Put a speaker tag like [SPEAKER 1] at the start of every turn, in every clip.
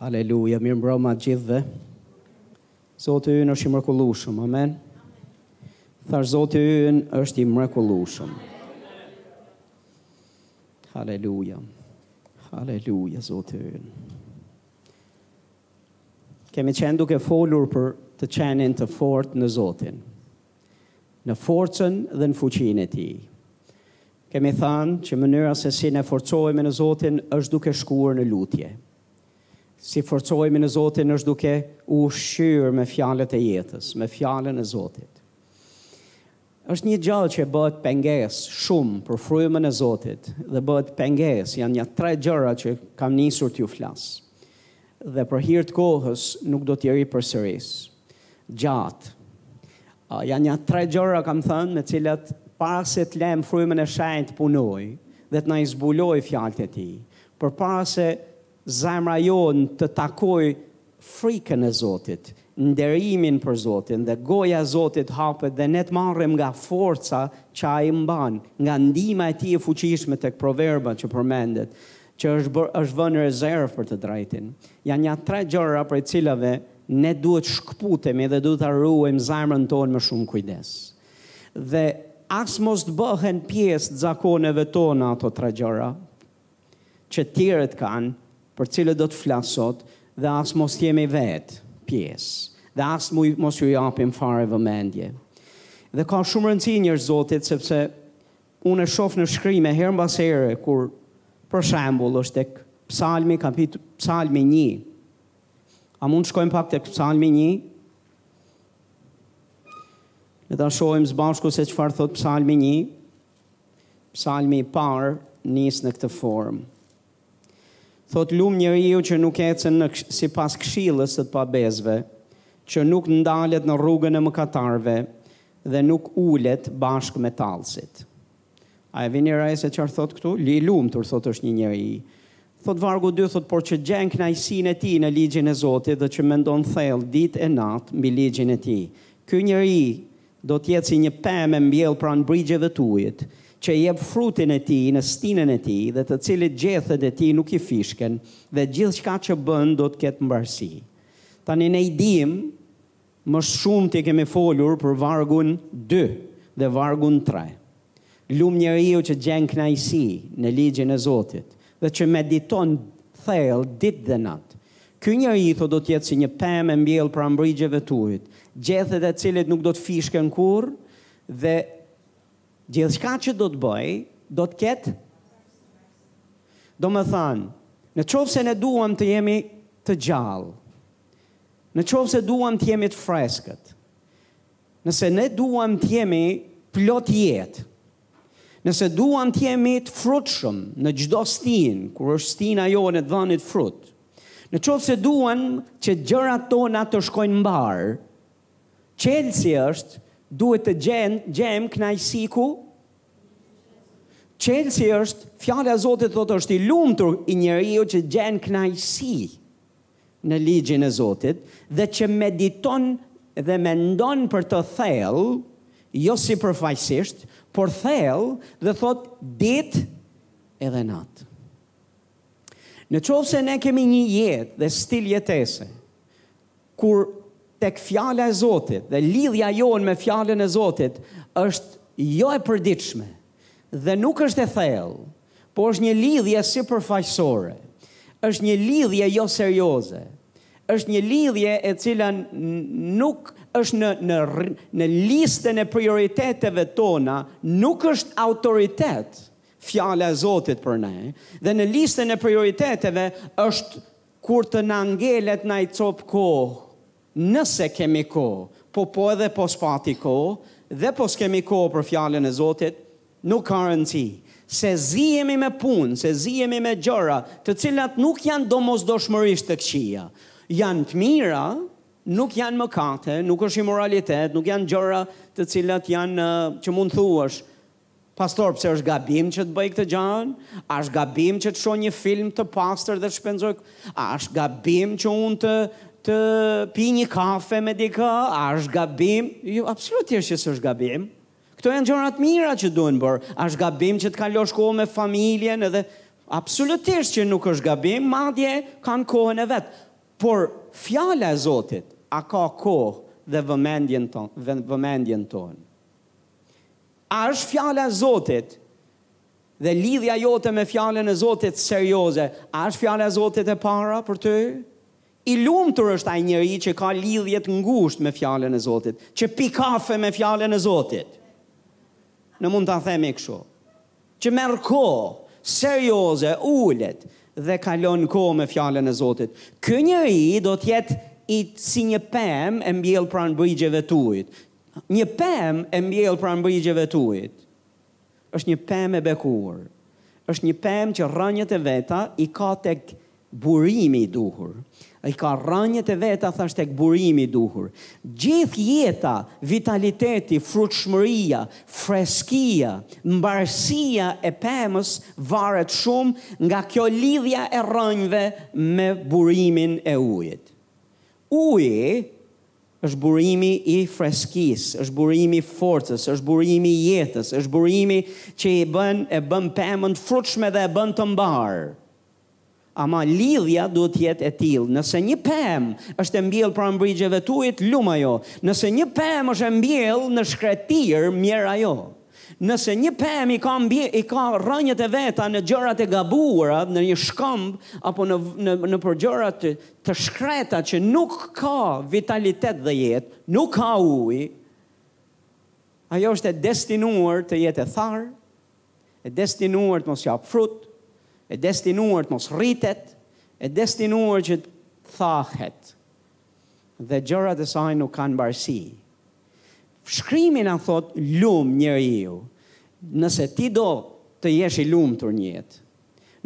[SPEAKER 1] Haleluja, mirëmbrëma të gjithëve. Zoti ynë është i mrekullushëm, amen. Thashë Zoti ynë është i mrekullushëm. Haleluja, haleluja, Zoti ynë. Kemi qenë duke folur për të qenit të fort në Zotin. në forcën dhe në fuqinë e Tij. Kemi thënë që mënyra se si ne forcohemi në Zotin është duke shkuar në lutje. Si forcohemi në Zotin është duke u ushqyer me fjalët e jetës, me fjalën e Zotit. Është një gjë që bëhet pengesë shumë për frymën e Zotit dhe bëhet pengesë, janë nja tre gjëra që kam nisur t'ju flas dhe për hir të kohës nuk do t'i ripërsëris. Gjatë. Janë nja tre gjëra kam thënë me të cilat para se të lëmë frymën e shenjtë të punojë dhe të na i zbulojë fjalët e tij, përpara se zemra jonë të takojë frikën e Zotit, nderimin për Zotin dhe goja e Zotit hapet dhe ne të marrim nga forca që ai mban, nga ndihma e tij e fuqishme tek Proverbat që përmendet që është bërë është vënë në rezervë për të drejtin. Janë nja tre gjëra prej të cilave ne duhet të shkëputemi dhe duhet ta ruajmë zemrën tonë me shumë kujdes. Dhe as mos të bëhen pjesë të zakoneve tona ato tre gjëra që të tjerët kanë, për të cilat do të flas sot dhe as mos të jemi vetë pjesë dhe as mos t'ju japim fare vëmendje. Dhe ka shumë rëndësi njerëz të Zotit sepse Unë e shoh në shkrime herë mbas here kur për shembull është tek Psalmi kapit Psalmi një. A mund të shkojmë pak tek Psalmi një? Le ta shohim së bashku se çfarë thotë Psalmi një. Psalmi i parë nis në këtë formë. Thotë lum njeriu që nuk ecën sipas këshillës së të pabesëve, që nuk ndalet në rrugën e mëkatarëve dhe nuk ulet bashkë me tallësit. A e vini re se çfarë thotë këtu? Li i lumtur thotë është një njeri. Thotë vargu dy thotë por që gjen kënaqësinë e tij në ligjin e Zotit dhe që mendon thellë ditë e natë mbi ligjin e tij. Ky njeri Do të jetë si një pemë e mbjellë pranë brigjeve të ujit, që jep frutin e tij në stinën e tij dhe të cilit gjethet e tij nuk i fishken, dhe gjithçka që bën do të ketë mbarësi. Tani ne i dimë, më së shumti kemi folur për vargun dy dhe vargun tre. Lum njeriu që gjen kënaqësi në ligjin e Zotit dhe që mediton thellë ditë dhe natë. Ky njeri thotë do të jetë si një pemë e mbjellë pranë brigjeve të ujit, gjethet e së cilës nuk do të fishken kurrë dhe gjithçka që do të bëjë do të ketë Domethënë, në qoftë se ne duam të jemi të gjallë, në qoftë se duam të jemi të freskët, Nëse ne duam të jemi plot jetë, nëse duam të jemi të frutshëm në çdo stinë, kur është stina jonë e të dhënit frut, në qoftë se duam që gjërat tona të shkojnë mbarë, çelësi është duhet të gjejmë kënaqësi ku? Çelësi është, fjala e Zotit thotë është i lumtur ai njeriu që gjen kënaqësi. në ligjin e Zotit dhe që mediton dhe mendon për të thellë, jo sipërfaqësisht, por thellë dhe thotë ditë edhe natë. Në qoftë se ne kemi një jetë dhe stil jetese, kur tek fjala e Zotit dhe lidhja jonë me fjalën e Zotit është jo e përditshme, Dhe nuk është e thellë, por është një lidhje sipërfaqësore. Është një lidhje jo serioze. Është një lidhje e cila nuk është në në në listën e prioriteteve tona, nuk është autoritet fjala e Zotit për ne dhe në listën e prioriteteve është kur të na ngelet naj copë kohë Nëse kemi kohë, po po edhe po s'pati kohë dhe po s'kemi kohë për fjalën e Zotit, nuk ka rëndësi, se zihemi me punë, se zihemi me gjëra, të cilat nuk janë domosdoshmërisht të këqija. Janë të mira, nuk janë mëkate, nuk është imoralitet, nuk janë gjëra të cilat janë që mund thuash, Pastor pse është gabim që të bëj këtë gjën? A është gabim që të shoh një film të pastër dhe të shpenzoj A është gabim që unë të të pi një kafe me dikë? A është gabim? Jo, absolutisht që s'është gabim. Këto janë gjëra të mira që duhen bërë. A është gabim që të kalosh kohë me familjen edhe absolutisht që nuk është gabim, madje kanë kohën e vet. Por fjala e Zotit a ka kohë dhe vëmendjen tonë, vëmendjen tonë. A është fjala e Zotit dhe lidhja jote me fjalën e Zotit serioze? A është fjala e Zotit e para për ty? I lumtur është ai njeri që ka lidhje të ngushtë me fjalën e Zotit, që pi kafe me fjalën e Zotit. Në mund ta themi kështu. Që merr kohë serioze, ulet dhe kalon kohë me fjalën e Zotit. Ky njeri do të jetë si një pemë e mbjellë pranë brigjeve të ujit. Një pemë e mbjellë pranë brigjeve të ujit është një pemë e bekuar. Është një pemë që rrënjët e veta i ka tek burimi i duhur. I ka rrënjët e veta, thash, tek burimi i duhur. Gjithë jeta, vitaliteti, frutshmëria, freskia, mbarësia e pemës varet shumë nga kjo lidhja e rrënjëve me burimin e ujit. Uji Është burimi i freskisë, është burimi i forcës, është burimi i jetës, është burimi që i bën e bën pemën të frutshme dhe e bën të mbarë. Ama lidhja duhet të jetë e tillë. Nëse një pemë është e mbjellë pranë brigjeve të ujit, lum ajo. Nëse një pemë është e mbjellë në shkretirë, mjerë ajo. Nëse një pemë i ka, i ka rrënjët e veta në gjërat e gabuara, në një shkëmb apo në në nëpër gjëra të, të shkreta që nuk ka vitalitet dhe jetë, nuk ka ujë, ajo është e destinuar të jetë e tharë, e destinuar të mos japë frut, e destinuar të mos rritet, e destinuar që të thahet. Dhe gjërat e saj nuk kanë mbarësi. Shkrimi na thotë lum njeriu, nëse ti do të jesh i lumtur në jetë,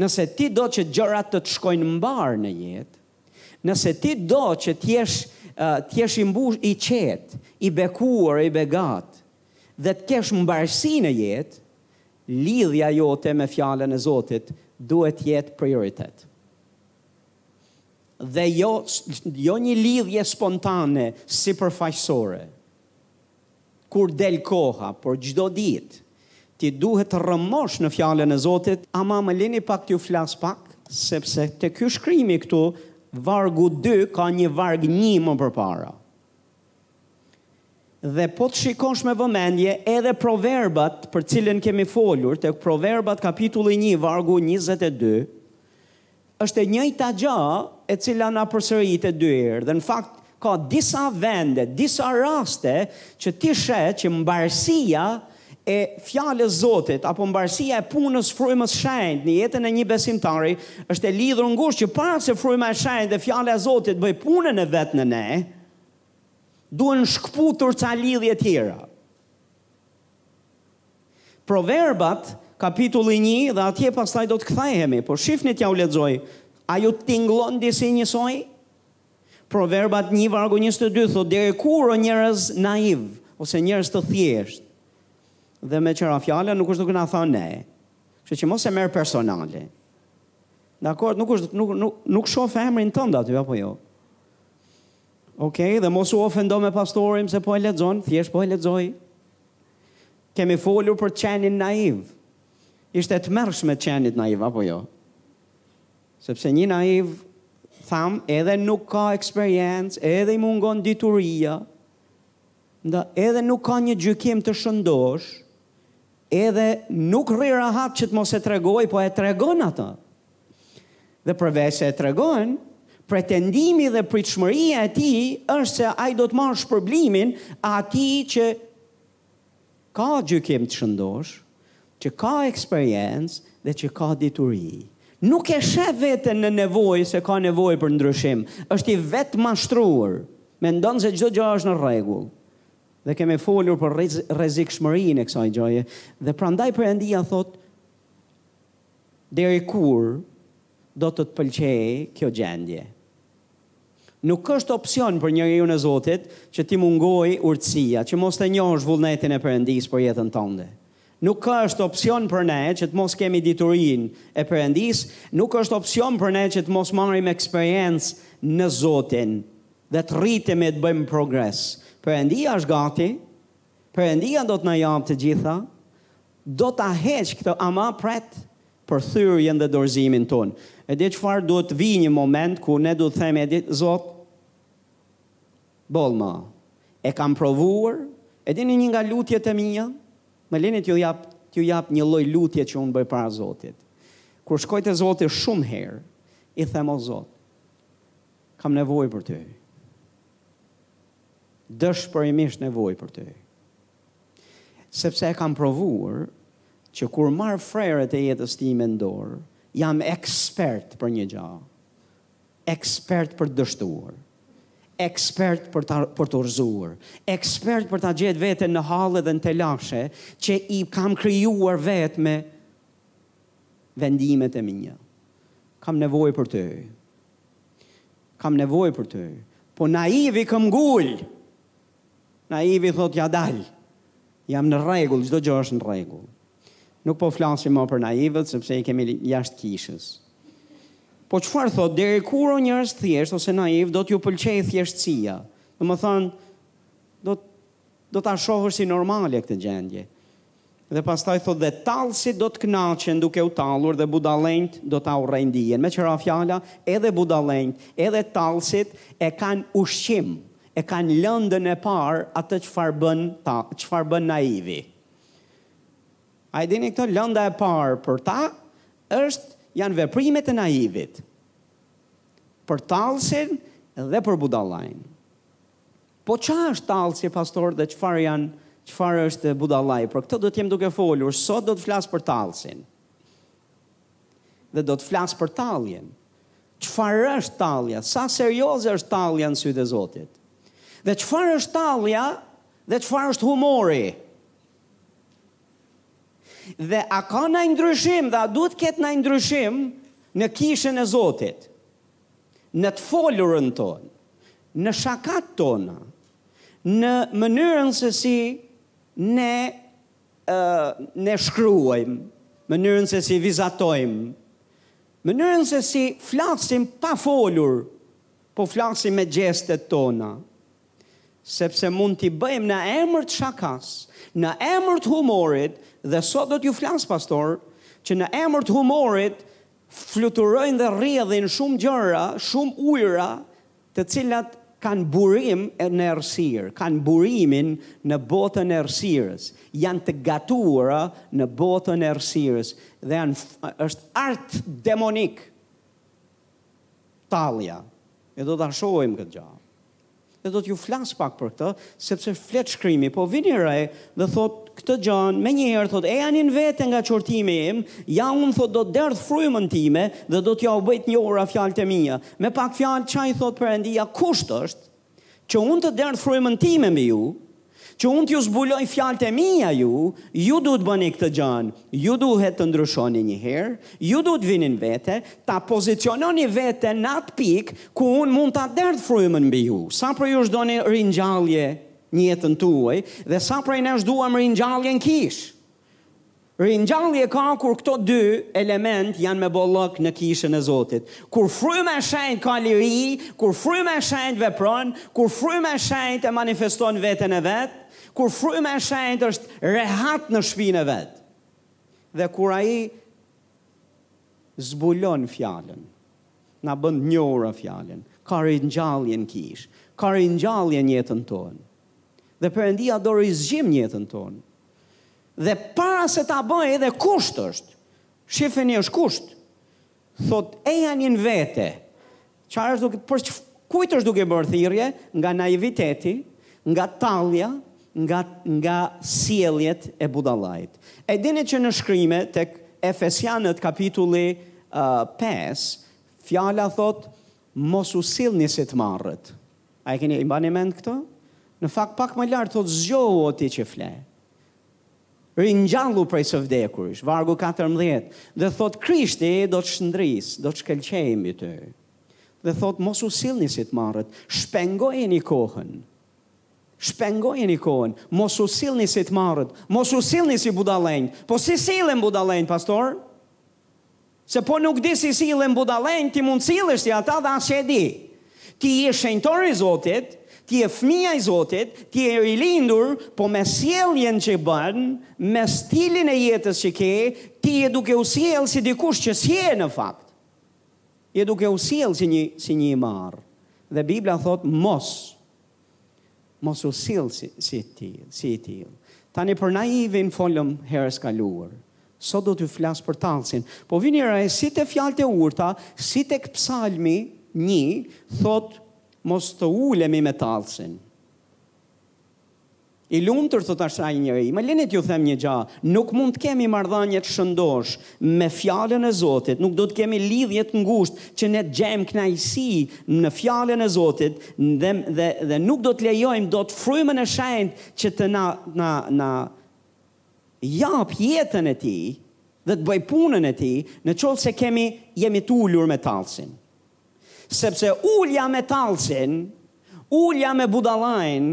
[SPEAKER 1] nëse ti do që gjërat të të shkojnë mbarë në jetë, nëse ti do që të jesh të jesh i mbushur, i qetë, i bekuar, i begatë dhe të kesh mbarësi në jetë, lidhja jote me Fjalën e Zotit duhet të jetë prioritet. dhe jo, jo një lidhje spontane sipërfaqësore. Kur del koha, por çdo ditë, ti duhet të rrëmosh në fjalën e Zotit, ama më lini pak t'ju flas pak, sepse të ky shkrimi këtu, vargu 2 ka një varg 1 më përpara. Dhe po të shikosh me vëmendje edhe Proverbat për cilën kemi folur, tek Proverbat kapitulli një vargu njëzet e dy, është e njëjta gjë e cila na përsëritet dy herë dhe në fakt ka disa vende, disa raste që ti sheh që mbarësia e fjalës Zotit apo mbarësia e punës frymës shenjtë në jetën e një besimtari është e lidhur ngushtë që para se fryma e shenjtë dhe fjala e Zotit të bëjë punën e vet në ne, Duhen shkëputur ca lidhje tjera. Proverbat, kapitulli 1 dhe atje pastaj do të kthehemi, por shifni t'jua lexoj. A ju tingëllon disi njësoj? Proverbat 1 vargu 22 thotë deri kur o njerëz naivë ose njerëz të thjeshtë. Dhe meqë ra fjala nuk është duke na thënë ne. Kështu që mos e merr personale. Dakord, nuk është nuk nuk nuk shoh emrin tënd aty apo jo. Ok, dhe mos u ofendo me pastorin se po e lexon, thjesht po e lexoj. Kemi folur për të qenit naiv. Ishte e tmerrshme të qenit naiv apo jo? Sepse një naiv thamë edhe nuk ka eksperiencë, edhe i mungon dituria, ndaj edhe nuk ka një gjykim të shëndoshë, edhe nuk rri rahat që të mos e tregojë, po e tregon atë. Dhe përveç se e tregon, pretendimi dhe pritshmëria e tij është se ai do të marrë shpërblimin e atij që ka gjykim të shëndoshë, që ka eksperiencë dhe që ka dituri. Nuk e sheh veten në nevojë se ka nevojë për ndryshim, është i vetëmashtruar, mendon se çdo gjë është në rregull. Dhe kemi folur për rrezikshmërinë e kësaj gjëje dhe prandaj Perëndia thotë Deri kur do të të pëlqejë kjo gjendje? Nuk është opsion për njeriun e Zotit që t'i mungojë urtësia, që mos të njohësh vullnetin e Perëndisë për jetën tënde. Nuk është opsion për ne që të mos kemi diturinë e Perëndisë, nuk është opsion për ne që të mos marrim eksperiencë në Zotin dhe të rritemi e të bëjmë progres. Perëndia është gati Perëndia do të na japë të gjitha, do ta heq këtë ama pret për thyrjen dhe dorëzimin tonë. E di çfarë duhet të vijë një moment ku ne duhet të themi e di, Zot, boll më e kam provuar, e dini një nga lutjet e mia, më lini t'ju jap t'ju jap një lloj lutje që unë bëj para Zotit. Kur shkoj te Zoti shumë herë, i them o Zot, kam nevojë për ty. dëshpërimisht nevojë për ty. Sepse e kam provuar që kur marr frerët e jetës time në dorë, jam ekspert për një gjë. Ekspert për të dështuar. Ekspert për ta, për t'u rrëzuar. Ekspert për ta gjetë veten në halle dhe në telashe që i kam krijuar vetë me vendimet e mia. Kam nevojë për ty. Kam nevojë për ty. Po naivi këmgul. Naivi thotë ia dal. Jam në rregull, çdo gjë është në rregull. Nuk po flasim më për naivët sepse i kemi jashtë kishës. Po çfarë thotë deri kur o njerëz të thjeshtë ose naivë do t'ju pëlqejë thjeshtësia? Domethënë do Do ta shohësh si normale këtë gjendje. Dhe pastaj thotë dhe tallësit do të kënaqen duke u tallur dhe budallenjtë do ta urrejnë dijen. Me qëra fjala, edhe budallenjtë, edhe tallësit e kanë ushqim, e kanë lëndën e parë atë çfarë bën ta, çfarë bën naivi. A e dini këtë? Lënda e parë për ta është janë veprimet e naivit. Për tallësin dhe për budallenjtë. Po ça është tallësi pastor dhe çfarë janë çfarë është budallai? Për këto do të jem duke folur, sot do të flas për tallësin. Dhe do të flas për talljen. Çfarë është tallja? Sa serioze është tallja në sytë e Zotit? Dhe çfarë është tallja dhe çfarë është humori? Dhe a ka naj ndryshim dhe a duhet të ketë naj ndryshim në kishën e Zotit? në të folurën tonë, në shakat tona, në mënyrën se si ne, uh, ne shkruajmë, mënyrën se si vizatojmë, mënyrën se si flasim pa folur, po flasim me gjestet tona, sepse mund t'i bëjmë në emër të shakas, në emër të humorit, dhe sot do t'ju flas pastor, që në emër të humorit, Fluturojnë dhe rrjedhin shumë gjëra, shumë ujëra, të cilat kanë burim në errësirë, kanë burimin në botën e errësirës, janë të gatuara në botën e errësirës dhe janë është art demonik tallja. E do ta shohim këtë gjë. Dhe do t'ju flas pak për këtë, sepse flet shkrimi, po vini re dhe thot këtë gjën, menjëherë thot ejani në vete nga qortimi im, ja unë thot do të derdh frymën time dhe do t'jau bëj të njohura fjalët e mia. Me pak fjalë ça i thot Perëndia kusht është që unë të derdh frymën time mbi ju? Që unë t'ju zbuloj fjalët e mia ju, ju duhet bëni këtë gjanë, ju duhet të ndryshoni një herë, ju duhet vini në vete, ta poziciononi veten në atë pikë ku unë mund ta derdh frymën mbi ju. Sa prej jush doni ringjallje në jetën tuaj dhe sa prej nesh duam ringjallje në kishë? Ringjallje ka kur këto dy elementë janë me bollëk në kishën e Zotit. Kur Fryma e Shenjtë ka liri, kur Fryma e Shenjtë vepron, kur Fryma e Shenjtë e manifeston veten e vet, kur Fryma e Shenjtë është rehat në shpinë e vet. Dhe kur Ai zbulon Fjalën, na bën të njohura Fjalën, ka ringjallje në kishë, ka ringjallje në jetën tonë. Dhe Perëndia do rizgjim në jetën tonë. Dhe para se ta bëjë edhe kusht është. Shifeni është kusht. Thot ejani në vete. Çfarë është duke për kujt është duke bërë thirrje nga naiviteti, nga tallja, nga nga sjelljet e budallait. E dini që në shkrime tek Efesianët kapitulli uh, 5, fjala thot mos u sillni si të marrët. A e keni e mbani mend këtë? Në fakt pak më lart thot zgjohu o ti që fle. ringjallu prej së vdekurish, vargu katërmbëdhjetë, dhe thotë Krishti do të shndrisë, do të shkëlqejë mbi ty. Dhe thotë mos u sillni si të marrët, shpengojeni kohën. Shpengojeni kohën, mos u sillni si të marrët, mos u sillni si budallenjtë. Po si sillen budallenjtë, pastor? Se po nuk di si sillen budallenjtë ti mund të sillesh si ata dhe as që e di. Ti je shenjtor i Zotit, ti je fëmija i Zotit, ti je i rilindur, po me sjelljen që bën, me stilin e jetës që ke, ti je duke u sjellë si dikush që s'je në fakt. Je duke u sjellë si një si një i marrë. Dhe Bibla thotë mos Mos u sill si si i tillë, si i tillë. Tani për naivin folëm herës së kaluar. Sot do t'ju flas për tallsin. Po vini re si te fjalët e urta, si tek Psalmi një, thotë mos të ulemi me tallsin. I lumtur thotë asht ai njeri. Më lini t'ju them një gjë, nuk mund të kemi marrëdhënie të shëndoshë me Fjalën e Zotit, nuk do të kemi lidhje të ngushtë që ne të gjejmë kënaqësi në Fjalën e Zotit dhe dhe dhe nuk do të lejojmë dot Frymën e Shenjtë që të na na na japë jetën e Tij dhe të bëjë punën e Tij, në qoftë se kemi jemi të ulur me tallësin. Sepse ulja me tallësin Ulja me budallain,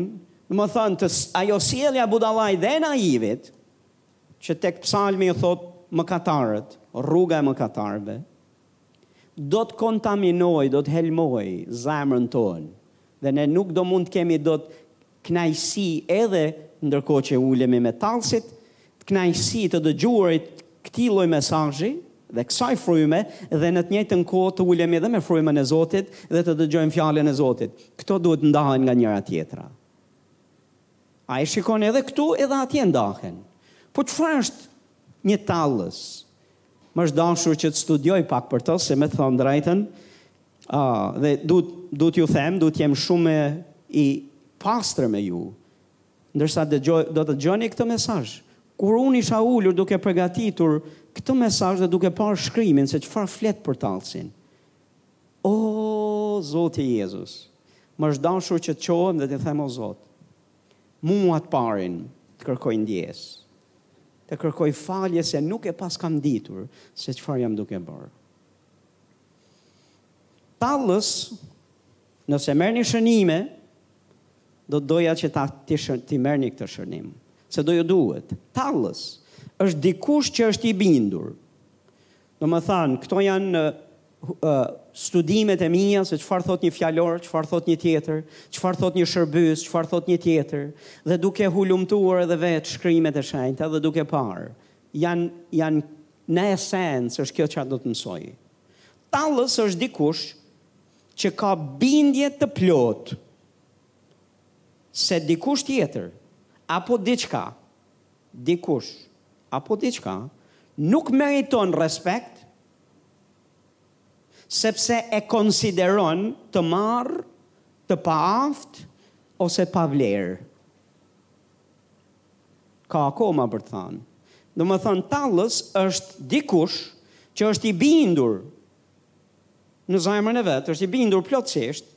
[SPEAKER 1] domethënë të ajo sjellja e budallait dhe e naivit, që tek psalmi i thotë mëkatarët, rruga e mëkatarëve, do të kontaminojë, do të helmojë zemrën tonë dhe ne nuk do mund të kemi dot kënaqësi edhe ndërkohë që ulemi me tallësit, kënaqësi të dëgjuarit këtij lloj mesazhi dhe kësaj fryme dhe në të njëjtën kohë të ulemi edhe me frymën e Zotit dhe të dëgjojmë fjalën e Zotit. Këto duhet ndahen nga njëra tjetra. A e shikoni edhe këtu edhe atje ndahen. Po çfarë është një tallës? Më është dashur që të studioj pak për të, se me të thënë të drejtën, uh, dhe duhet, duhet t'ju them, duhet t'jem shumë i pastër me ju, Ndërsa dëgjo, do të dëgjoni këtë mesazh. Kur unë isha ulur duke përgatitur këtë mesazh dhe duke parë shkrimin se çfarë flet për tallësin. O Zoti Jezus, më është dashur që të çohem dhe të them o Zot. Mua të parin, të kërkoj ndjesë. Të kërkoj falje se nuk e paskam ditur se çfarë jam duke bërë. Tallës, nëse merrni shënime, Do të doja që ta ti merrni këtë shënim. Se do ju duhet. Tallës. Është dikush që është i bindur. Domethënë, këto janë studimet e mia se çfarë thotë një fjalor, çfarë thotë një tjetër, çfarë thotë një shërbyes, çfarë thotë një tjetër, dhe duke hulumtuar edhe vetë shkrimet e shenjta dhe duke parë. Janë janë në esencë është kjo çfarë do t'ju mësoj. Tallës është dikush që ka bindje të plotë se dikush tjetër apo diçka, dikush apo diçka nuk meriton respekt sepse e konsideron të marrë, të paaftë ose pa vlerë. Ka akoma për të thënë. Domethënë tallës është dikush që është i bindur në zemrën e vet është i bindur plotësisht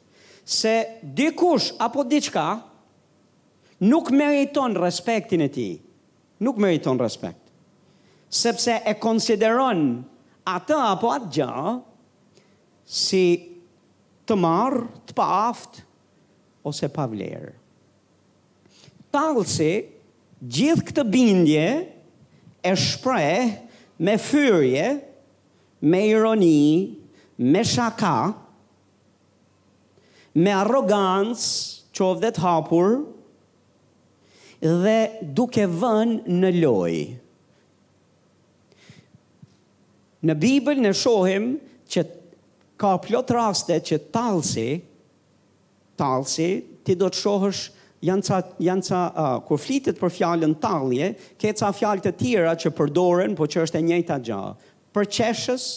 [SPEAKER 1] se dikush apo diçka nuk meriton respektin e tij, nuk meriton respekt, sepse e konsideron atë apo atë gjë si të marrë, të paaftë ose pa vlerë. Tallësi gjithë këtë bindje e shpreh me fyerje me ironi, me shaka, me arrogancë qoftë dhe të hapur dhe duke vënë në lojë. Në Bibël ne shohim që ka plot raste që tallësi Tallësi, ti do të shohësh janë ca janë ca uh, kur flitet për fjalën tallje, ke ca fjalë të tjera që përdoren, po që është e njëjta gjë. Përqeshës,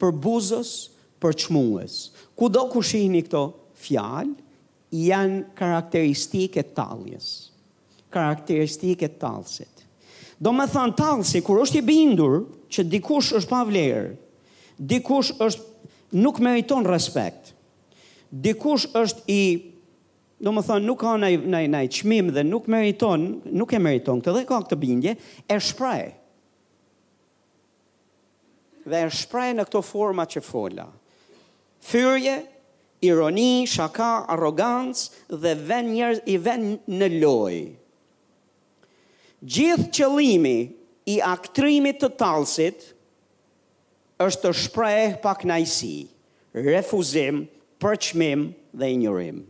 [SPEAKER 1] përbuzës, përçmues. Kudo ku shihni këto fjalë, janë karakteristikë e talljes. Karakteristikë e tallësit. Domethënë tallësi, kur është i bindur që dikush është pa vlerë, dikush është nuk meriton respekt, Dikush është i domethënë nuk ka naj naj naj çmim dhe nuk meriton, nuk e meriton këtë dhe ka këtë bindje, e shpreh. Dhe e shpreh në këto forma që fola. Fyrje, ironi, shaka, arrogancë dhe vën njerëz i ven në lojë. Gjithë qëllimi i aktrimit të tallsit është të shpreh pakënaqësi, refuzim, përçmim dhe injorim.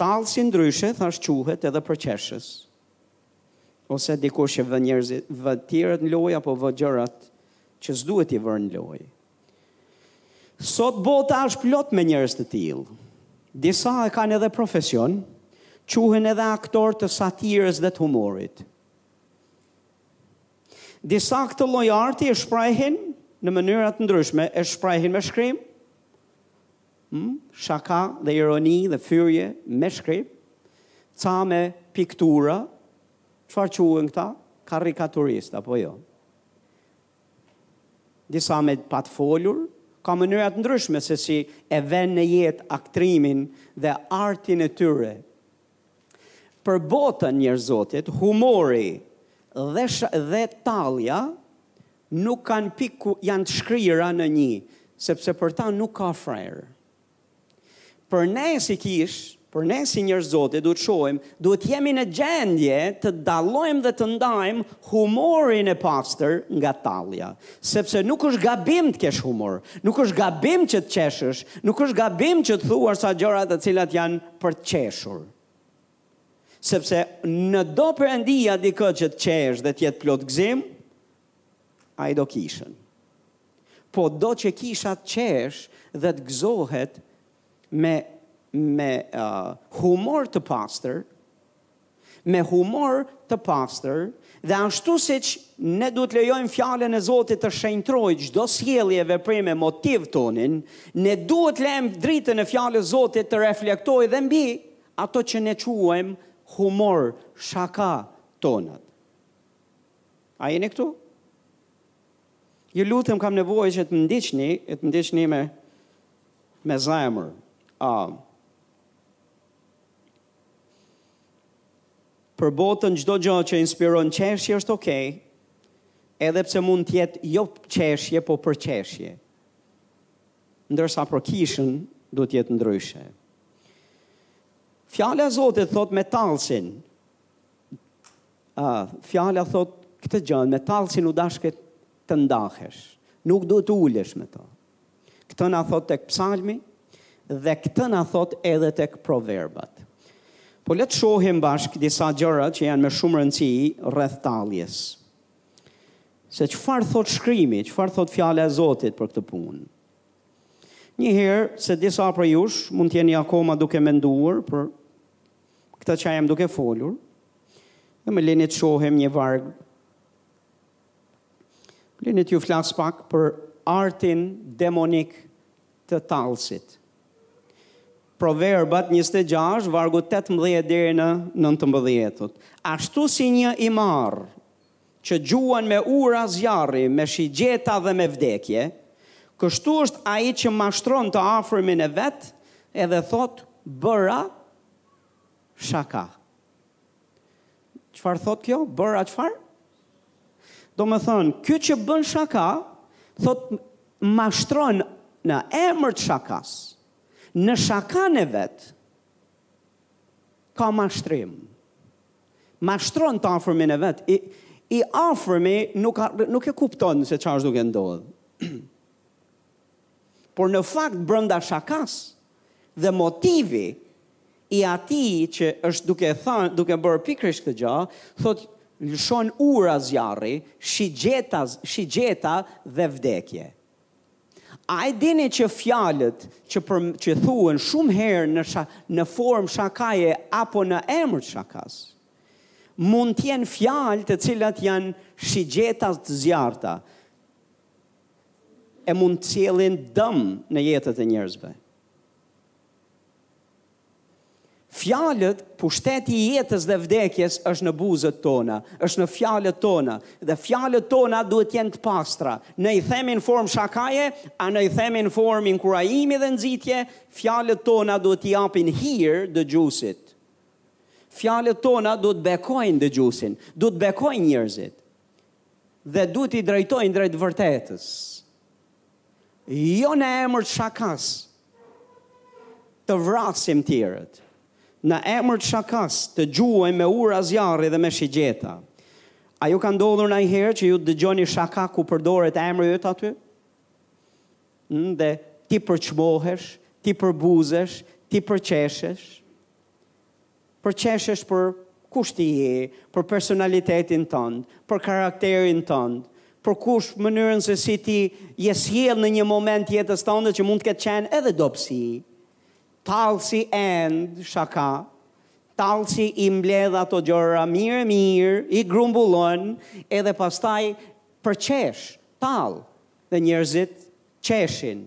[SPEAKER 1] Tallësi ndryshe thash quhet edhe përqeshës ose dikush që vë njerëzit, vë të tjerët në lojë apo vë gjërat që s'duhet t'i vërë në lojë. Sot bota është plot me njerëz të tillë. Disa e kanë edhe profesion, quhen edhe aktor të satirës dhe të humorit. Disa këtë lloj arti e shprehin në mënyra të ndryshme, e shprehin me shkrim, hmm? shaka dhe ironi dhe fyrje me shkrim, ca me piktura, çfarë quhen këta? Karikaturist, apo jo? Disa me pa të folur, ka mënyra të ndryshme se si e ven në jetë aktrimin dhe artin e tyre Për botën, njerëz Zotit, humori dhe dhe tallja nuk kanë pikë ku janë të shkrira në nji, sepse për ta nuk ka frerë. Për ne si kishë, për ne si njerëz Zotit duhet shohim, duhet të jemi në gjendje të dallojmë dhe të ndajmë humorin e pastër nga tallja, sepse nuk është gabim të kesh humor, nuk është gabim që të qeshësh, nuk është gabim që të thuash ca gjëra të cilat janë për të qeshur. Sepse në do Perëndia dikë që të qesh dhe të jetë plot gzim, ai do kishën. Po do që kisha të qesh dhe të gzohet me, me uh, humor të pastër, me humor të pastër dhe ashtu siç ne duhet lejojmë fjalën e Zotit të shenjtrojë çdo sjellje e veprim e motiv tonin, ne duhet lemë dritën e fjalës Zotit të reflektojë dhe mbi ato që ne quajmë humor, shaka tonat. A jeni këtu? Ju lutem kam nevojë që të më ndiqni, e të më ndiqni me me zemër. A Për botën çdo gjë që inspiron qeshje është ok, edhe pse mund të jetë jo qeshje, po përqeshje. Ndërsa për kishën duhet të jetë ndryshe. Fjala e Zotit thot me tallsin. Ah, fjala thot këtë gjënë, me tallsin u dashke të ndahesh. Nuk duhet të ulesh me to. Këtë na thot tek Psalmi dhe këtë na thot edhe tek Proverbat. Po le të shohim bashkë disa gjëra që janë me shumë rëndësi rreth talljes. Se çfarë thot shkrimi, çfarë thot fjala e Zotit për këtë punë. Një herë se disa prej jush mund të jeni akoma duke menduar për këtë që jam duke folur, dhe më leni të shohim një varg Lini t'ju flas pak për artin demonik të tallësit. Proverbat 26, vargu 18 deri në 19. Ashtu si një i marrë, që gjuan me ura zjarri, me shigjeta dhe me vdekje, kështu është ai që mashtron të afërmin e vet, edhe thotë bëra shaka. Çfarë thot kjo? Bëra çfarë? Domethënë, ky që bën shaka, thot mashtron në emër të shakas. Në shakan e vet ka mashtrim. Mashtron të afërmin e vet. I, i afërmi nuk, nuk e kupton se ça është duke ndodh. Por në fakt brenda shakas dhe motivi i atij që është duke thënë, duke bërë pikërisht këtë gjë, thotë lëshon ura zjarri, shigjeta, shigjeta dhe vdekje. A e dini që fjalët që për, që thuhen shumë herë në sha, në formë shakaje apo në emër të shakas? Mund të jenë fjalë të cilat janë shigjeta të zjarrta, e mund të sjellin dëm në jetët e njerëzve. Fjalët, pushteti i jetës dhe vdekjes është në buzët tona, është në fjalët tona, dhe fjalët tona duhet të jenë të pastra. Në i themi në formë shakaje, a në i themi në formë inkurajimi dhe nxitje, fjalët tona duhet t'i japin hir dëgjuesit. Fjalët tona duhet të bekojnë dëgjuesin, duhet të bekojnë njerëzit. dhe duhet t'i drejtojnë drejt vërtetës, jo në emër të shakas të vrasim tjerët, në emër të shakas të gjuajmë me ura zjarri dhe me shigjeta. A ju ka ndodhur nanjëherë që ju të dëgjoni shaka ku përdoret emri yt aty? Mm, dhe ti përçmohesh, ti përbuzesh, ti përqeshesh. Përqeshesh për kush ti je, për personalitetin tënd, për karakterin tënd, për kush mënyrën se si ti je sjellë në një moment të jetës tënde që mund të ketë qenë edhe dobësi. Tallësi end shaka. Tallësi i mbledh ato gjëra mirë e mirë, i grumbullon edhe pastaj përqesh, tall. Dhe njerëzit qeshin.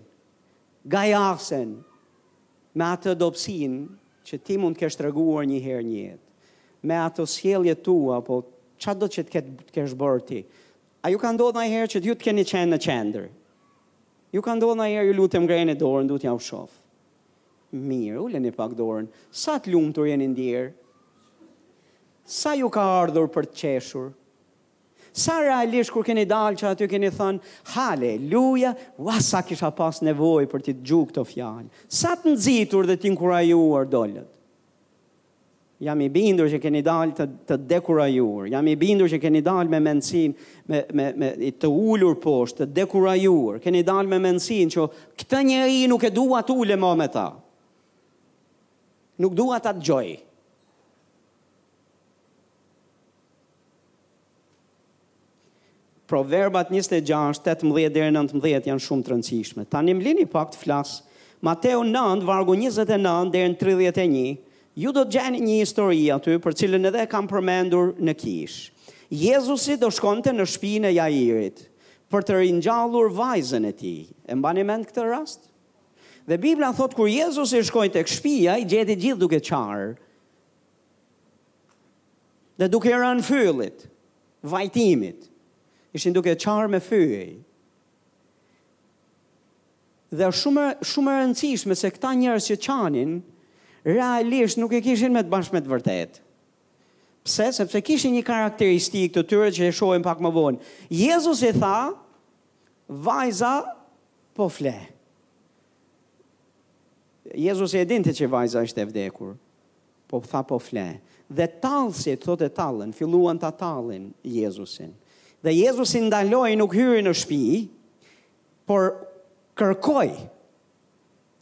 [SPEAKER 1] Gajasen. Me atë dobësinë që ti mund të kesh treguar një herë në jetë, me ato sjelljet tua apo çado që të kesh bërë ti, a ju ka ndodhur ndonjëherë që ju të keni qenë në qendër? Ju ka ndodhur ndonjëherë ju lutem ngrejeni dorën, du t'jua shoh. Mirë, uleni pak dorën. Sa të lumtur jeni ndier? Sa ju ka ardhur për të qeshur? Sa realisht kur keni dalë që aty keni thënë haleluja, ua sa kisha pas nevojë për t'i dëgju këto fjalë. Sa të nxitur dhe t'inkurajuar dolët. Jam i bindur që keni dalë të, të dekurajuar. Jam i bindur që keni dalë me mendësinë, me, me, me, të ulur poshtë, të dekurajuar. Keni dalë me mendësinë që këtë njeri nuk e dua të ulem ma me ta. Nuk dua ta dëgjoj. Proverbat njëzet e gjashtë, tetëmbëdhjetë deri në nëntëmbëdhjetë janë shumë të rëndësishme. Tani më lini pak të flas. Mateu nëntë, vargu njëzet e nëntë deri në tridhjetë e një, ju do të gjeni një histori aty për të cilën edhe e kam përmendur në kishë. Jezusi do shkonte në shtëpinë e Jairit për të ringjallur vajzën e tij. E mbani mend këtë rast? Dhe Bibla thotë kur Jezusi shkoi tek shtëpia, i gjeti gjithë duke qarë. Dhe duke i rënë fyllit, vajtimit, ishin duke qarë me fyej. Dhe është shumë, shumë e rëndësishme se këta njerëz që qanin, realisht nuk e kishin me të bashkë me të vërtetë. Pse? Sepse kishin një karakteristikë të tyre që e shohim pak më vonë. Jezusi tha, vajza po fle. Jezusi e dinte që vajza ishte e vdekur, po tha po fle. Dhe tallësit, thotë e tallën, filluan ta tallin Jezusin. Dhe Jezusi ndaloi, nuk hyri në shpi, por kërkoi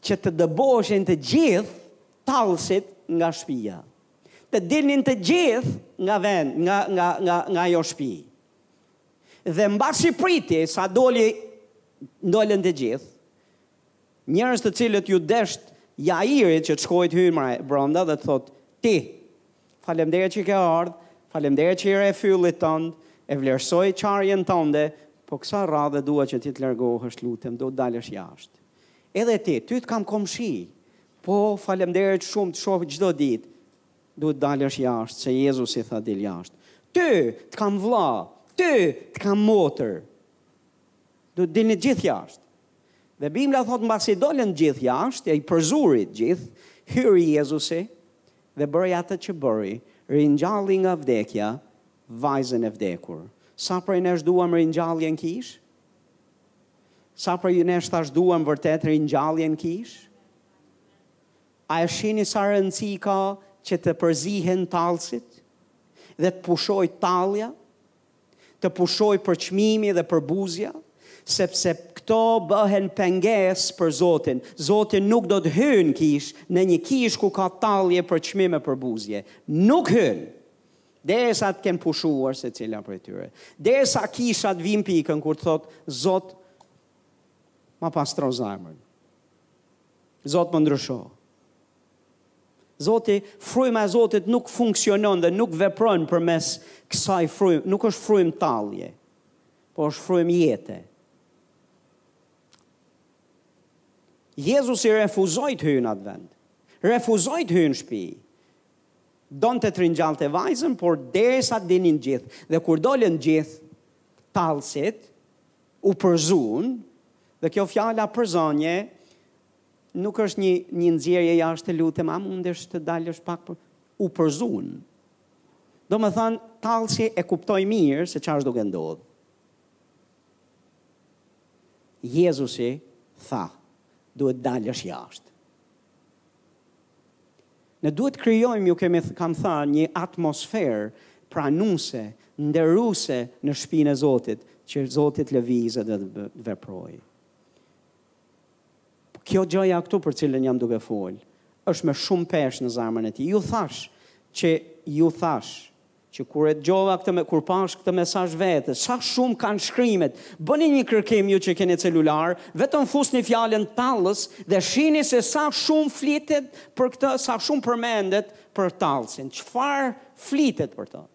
[SPEAKER 1] që të dëboheshin të gjithë tallësit nga shpia. Të dilnin të gjithë nga vend, nga, nga, nga, nga ajo shpi. Dhe mbasi priti, sa doli, dolën të gjithë, Njerëz të cilët iu desht Jairit që të shkojë të hynte brenda dhe të thotë ti Faleminderit që ke ardhë, faleminderit që i re fyllit tënd, e vlerësoj qarjen tënde, po kësaj rradhe dua që ti të largohesh të lutem, duhet të dalësh jashtë. Edhe ti, ty të kam komshi. Po, faleminderit shumë, të shoh çdo ditë. Duhet të dalësh jashtë, se Jezusi tha dil jashtë. Ty të kam vëlla, ty të kam motër. Duhet të dilni të gjithë jashtë. Dhe Bibla thotë mbasi dolën të gjithë jashtë, i përzuri të gjithë, hyri Jezusi dhe bëri atë që bëri, ringjalli nga vdekja vajzën e vdekur. Sa prej nesh duam ringjalljen në kishë? Sa prej nesh thashë duam vërtet ringjalljen në kishë? A e shini sa rëndësi ka që të përzihen tallësit dhe të pushojë tallja të pushojë përçmimi dhe përbuzja, sepse këto bëhen pengesë për Zotin. Zoti nuk do të hyjë në kishë, në një kishë ku ka tallje, përçmim e përbuzje. Nuk hyn! Derisa të kenë pushuar secila prej tyre. Derisa kisha të vijë në pikën kur të thotë, Zot, ma pastro zemrën. Zot, më ndrysho. Zoti, fryma e Zotit nuk funksionon dhe nuk vepron përmes kësaj fryme, nuk është frymë talljeje, por është frymë jete. Jezusi refuzoi të hyjë në atë vend. Refuzoi të hyjë në shtëpi. Donte të ringjallte vajzën, por derisa të dilnin të gjithë dhe kur dolën të gjithë tallësit u përzun dhe kjo fjala përzënie Nuk është një një nxjerrje jashtë të lutem a mundesh të dalësh pak por u përzun. Domethënë tallësi e kuptoi mirë se çfarë është duke ndodhur. Jezusi tha, duhet të dalësh jashtë. Ne duhet të krijojmë, ju kemi kam thënë, një atmosferë pranuese, nderuese në shpinë e Zotit, që Zoti të lëvizë dhe të veprojë. Kjo gjëja këtu për cilën jam duke fol, është me shumë peshë në zemrën e tij. Ju thash që ju thash që kur e dëgjova këtë me kur pash këtë mesazh vetë se sa shumë kanë shkrimet. Bëni një kërkim ju që keni celular, vetëm fusni fjalën tallës dhe shihni se sa shumë flitet për këtë, sa shumë përmendet për tallësin. Çfarë flitet për të?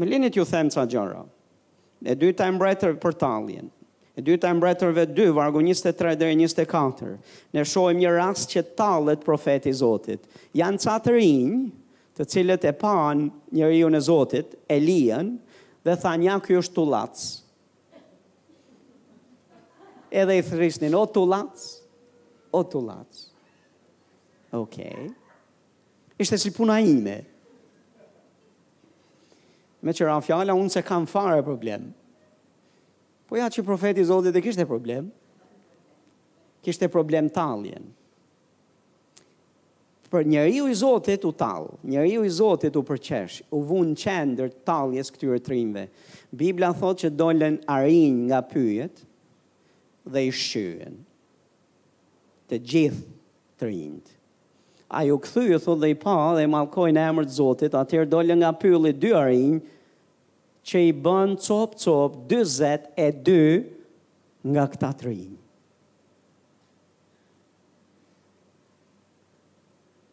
[SPEAKER 1] Më lini t'ju them ca gjëra. E dyta e Mbretërve për talljen. E dyta e Mbretërve 2, vargu 23 deri 24. Ne shohim një rast që tallet profeti i Zotit. Janë ca të rinj, të cilët e panë njeriun e Zotit, Eliën, dhe thanë, ja ky është tullac. Edhe i thrisnin, o tullac, o tullac. Okej. Okay. Ishte si puna ime. Meqë ra fjala, unë s'e kam fare problem. Po ja që profeti i Zotit e kishte problem, kishte problem talljen. Por njeriu i Zotit u tall, njeriu i Zotit u përqesh, u vu në qendër talljes këtyre të rinjve. Biblia thotë që dolën arinj nga pyjet dhe i shqyen të gjithë të rinjtë. Ai u kthye, thotë, dhe i pa dhe i mallkoi në emër të Zotit, atëherë dolën nga pylli dy arinj që i bënë copë copë dyzet e dy nga këta të rinj.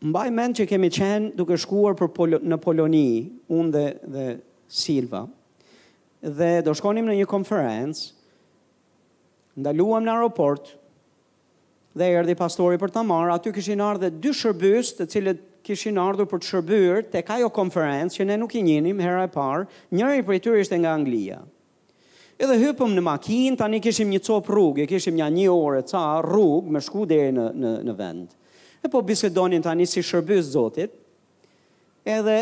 [SPEAKER 1] Mbaj mend që kemi qenë duke shkuar për në Poloni, unë dhe, dhe Silva, dhe do shkonim në një konferencë, ndaluam në aeroport, Dhe erdhi pastori për t'na marrë, aty kishin ardhë dy shërbyes të cilët kishin ardhur për të shërbyer tek ajo konferencë që ne nuk i njihnim hera e parë, njëri prej tyre ishte nga Anglia. Edhe hypëm në makinë, tani kishim një copë rrugë, kishim nja një orë e ca rrugë me shku deri në, në, në vend. E po bisedonim tani si shërbyes Zotit, edhe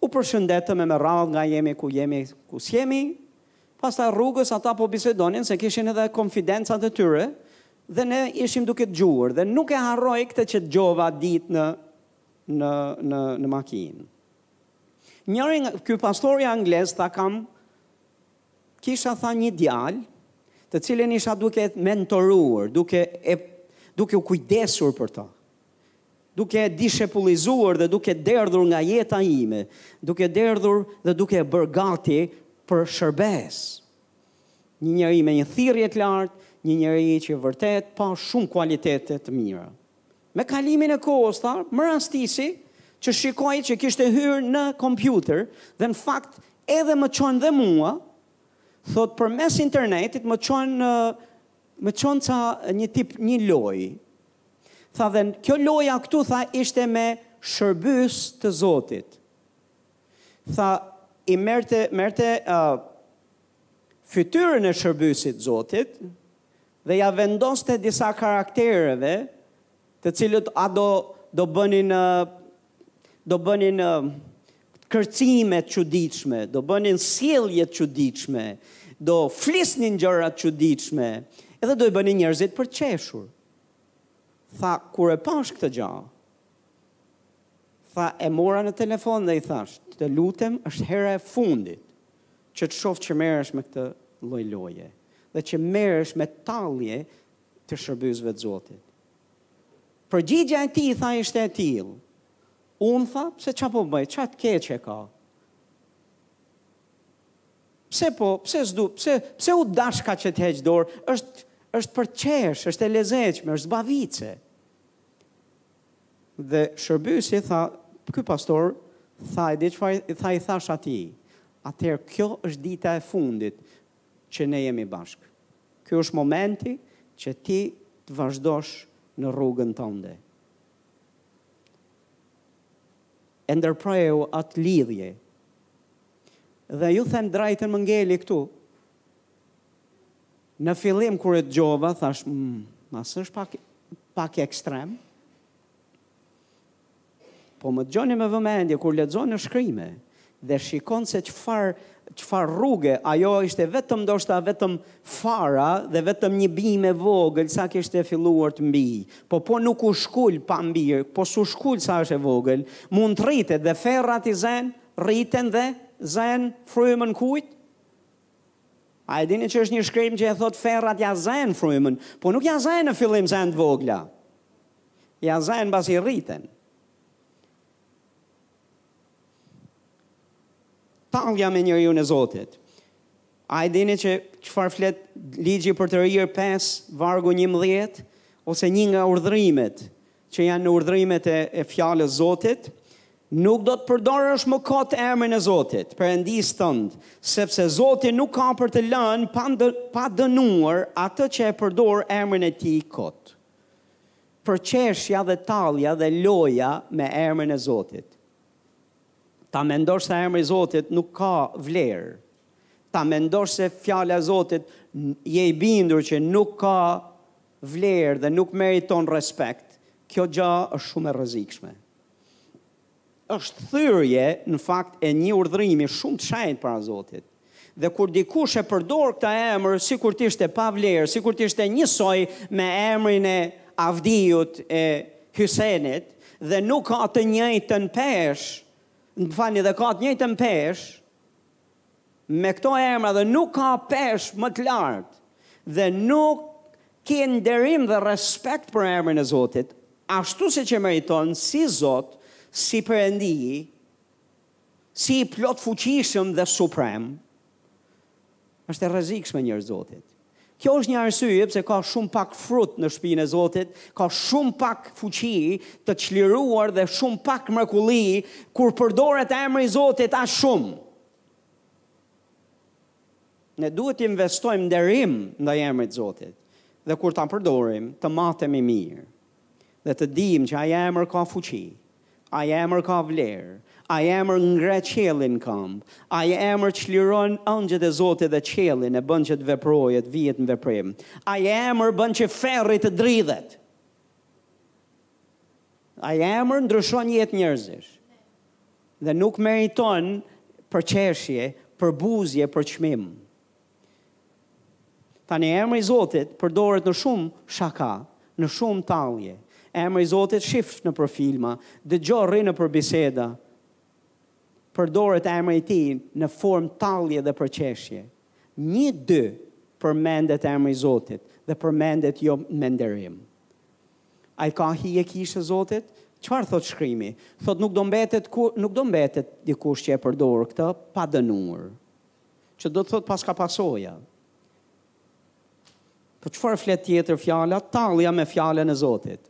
[SPEAKER 1] u përshëndetëm e me radhë nga jemi ku jemi, ku s'jemi, Pastaj rrugës ata po bisedonin se kishin edhe konfidencat e tyre dhe ne ishim duke dëgjuar dhe nuk e harroj këtë që dëgjova atë ditë në në në në makinë. Njëri nga ky pastori anglez tha kam kisha tha një djalë të cilin isha duke mentoruar, duke e duke u kujdesur për ta. duke e dishepullizuar dhe duke derdhur nga jeta ime, duke derdhur dhe duke e bërë gati për shërbesë. Një njeri me një thirrje të lartë, një njeri që vërtet pashë shumë kualitete të mira. Me kalimin e kohës tha, më rastisi që shikoj që kishte hyrë në kompjuter dhe në fakt edhe më çon dhe mua, thotë përmes internetit më çon Më çon ca një tip një lojë. Tha dhe kjo loja këtu tha ishte me shërbyes të Zotit. Tha i merrte merrte uh, fytyrën e shërbyesit Zotit dhe ia vendoste disa karaktereve të cilët a do do bënin do bënin kërcime të çuditshme, do bënin sjellje të çuditshme, do flisnin gjëra të çuditshme, edhe do i bënin njerëzit për të qeshur. Tha, kur e pashë këtë gjë, tha, e mora në telefon dhe i thashë, të lutem, është hera e fundit, që të shoh që merresh me këtë lloj loje, dhe që merresh me tallje të shërbyesve të Zotit. Përgjigja e tij, tha, ishte e tillë. Unë, tha, pse ça po bëj, ça të keqe ka? Pse po, pse s'du, pse, pse u dashka që të heqë dorë, është, është për qesh, është e lezetshme, është zbavitëse. Dhe shërbyesi, tha, ky pastor, tha, e di çfar tha, i thashë atij, atëherë kjo është dita e fundit, që ne jemi bashkë. Ky është momenti që ti të vazhdosh në rrugën tënde. E ndërpreu atë lidhje. Dhe ju them drejtën më ngeli këtu. Në fillim kur e dëgjova, thashë, mm, mos është pak, pak ekstrem? Po më dëgjoni me vëmendje kur lexon në shkrime dhe shikon se çfarë çfarë rruge, ajo ishte vetëm ndoshta vetëm fara dhe vetëm një bimë e vogël sa kishte filluar të mbijë. Po po nuk u shkul pa mbirë, po s'u shkul sa është e vogël, mund të rritet dhe ferrat i zen, rriten dhe zen frymën kujt? A e dini që është një shkrim që e thotë ferrat ia zënë frymën, po nuk ia zënë në fillim zen të vogla. Ia zënë mbasi rriten. Tallja me njeriun e Zotit. A e dini që çfarë flet Ligji i Përtërirë 5, vargu 11, ose një nga urdhërimet, që janë në urdhërimet e, e fjalës Zotit, nuk do të përdorësh më kot emrin e Zotit, Perëndisë tënd, sepse Zoti nuk ka për të lënë pa, dë, pa dënuar atë që e përdor emrin e tij kot. Përqeshja dhe tallja dhe loja me emrin e Zotit. Ta mendosh se emri i Zotit nuk ka vlerë. Ta mendosh se fjala e Zotit je i bindur që nuk ka vlerë dhe nuk meriton respekt. Kjo gjë është shumë e rrezikshme. është thyerje në fakt e një urdhërimi shumë të shenjtë para Zotit. Dhe kur dikush e përdor këtë emër sikur të ishte pa vlerë, sikur të ishte njësoj me emrin e Avdiut e Hysenit dhe nuk ka të njëjtën peshë, më falni dhe ka të njëjtën peshë, me këto emra dhe nuk ka peshë më të lartë dhe nuk ke nderim dhe respekt për emrin e Zotit, ashtu siç e meriton si Zot, si Perëndi, si i plotfuqishëm dhe suprem, është e rrezikshme njerëz Zotit. Kjo është një arsye pse ka shumë pak frut në shtëpinë e Zotit, ka shumë pak fuqi të çliruar dhe shumë pak mrekulli kur përdoret emri i Zotit aq shumë. Ne duhet të investojmë nderim ndaj emrit Zotit dhe kur ta përdorim të matemi mirë dhe të dimë që ai emër ka fuqi Ai emër ka vlerë. Ai emër ngre qiellin në këmbë. Ai emër çliron engjëjt e Zotit dhe qiellin e bën që të veprojë e të vihet në veprim. Ai emër bën që ferri të dridhet. Ai emër ndryshon jetë njerëzish. Dhe nuk meriton përqeshje, përbuzje, përçmim. Tani emri i Zotit përdoret në shumë shaka, në shumë tallje. Emri i Zotit shif nëpër filma, dëgjo rri nëpër biseda. Përdoret emri i tij në formë tallje dhe përqeshje. Nji dy përmendet emri i Zotit dhe përmendet jo me nderim. A i ka hije kishë e Zotit? Çfarë thotë shkrimi? Thotë nuk do mbetet ku nuk do mbetet dikush që e përdor këtë pa dënuar. Që do të thotë paska pasoja. Po çfarë flet tjetër fjala? Tallja me fjalën e Zotit.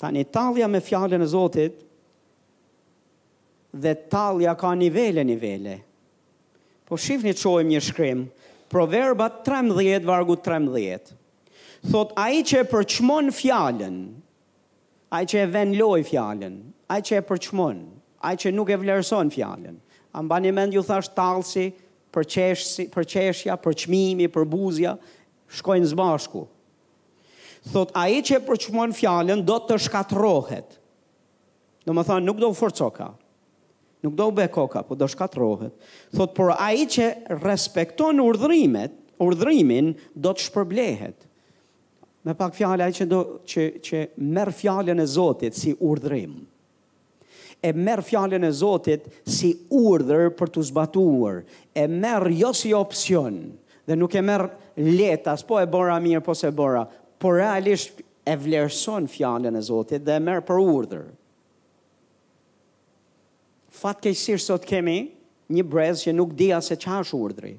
[SPEAKER 1] Tani tallja me fjalën e Zotit dhe tallja ka nivele nivele. Po shifni të shohim një shkrim, Proverbat 13, vargu 13. Thotë, ai që e përçmon fjalën, Ai që e ve n'lojë fjalën, ai që e përçmon, ai që nuk e vlerëson fjalën. A mbani mend ju thashë tallësi, përqeshja, përçmimi, përbuzja, shkojnë së bashku. Thotë ai që e përçmon fjalën do të shkatërrohet. Domethënë nuk do u forcoka. Nuk do u bekoka, po do shkatërrohet. Thotë por ai që respekton urdhërimet, urdhërimin do të shpërblehet. Me pak fjalë ai që do që që merr fjalën e Zotit si urdhërim e merr fjalën e Zotit si urdhër për t'u zbatuar, e merr jo si opsion dhe nuk e merr lehtas, po e bëra mirë, po s'e bëra, por realisht e vlerëson fjalën e Zotit dhe e merr për urdhër. Fatkeqësisht sot kemi një brez që nuk di as se ça është urdhri.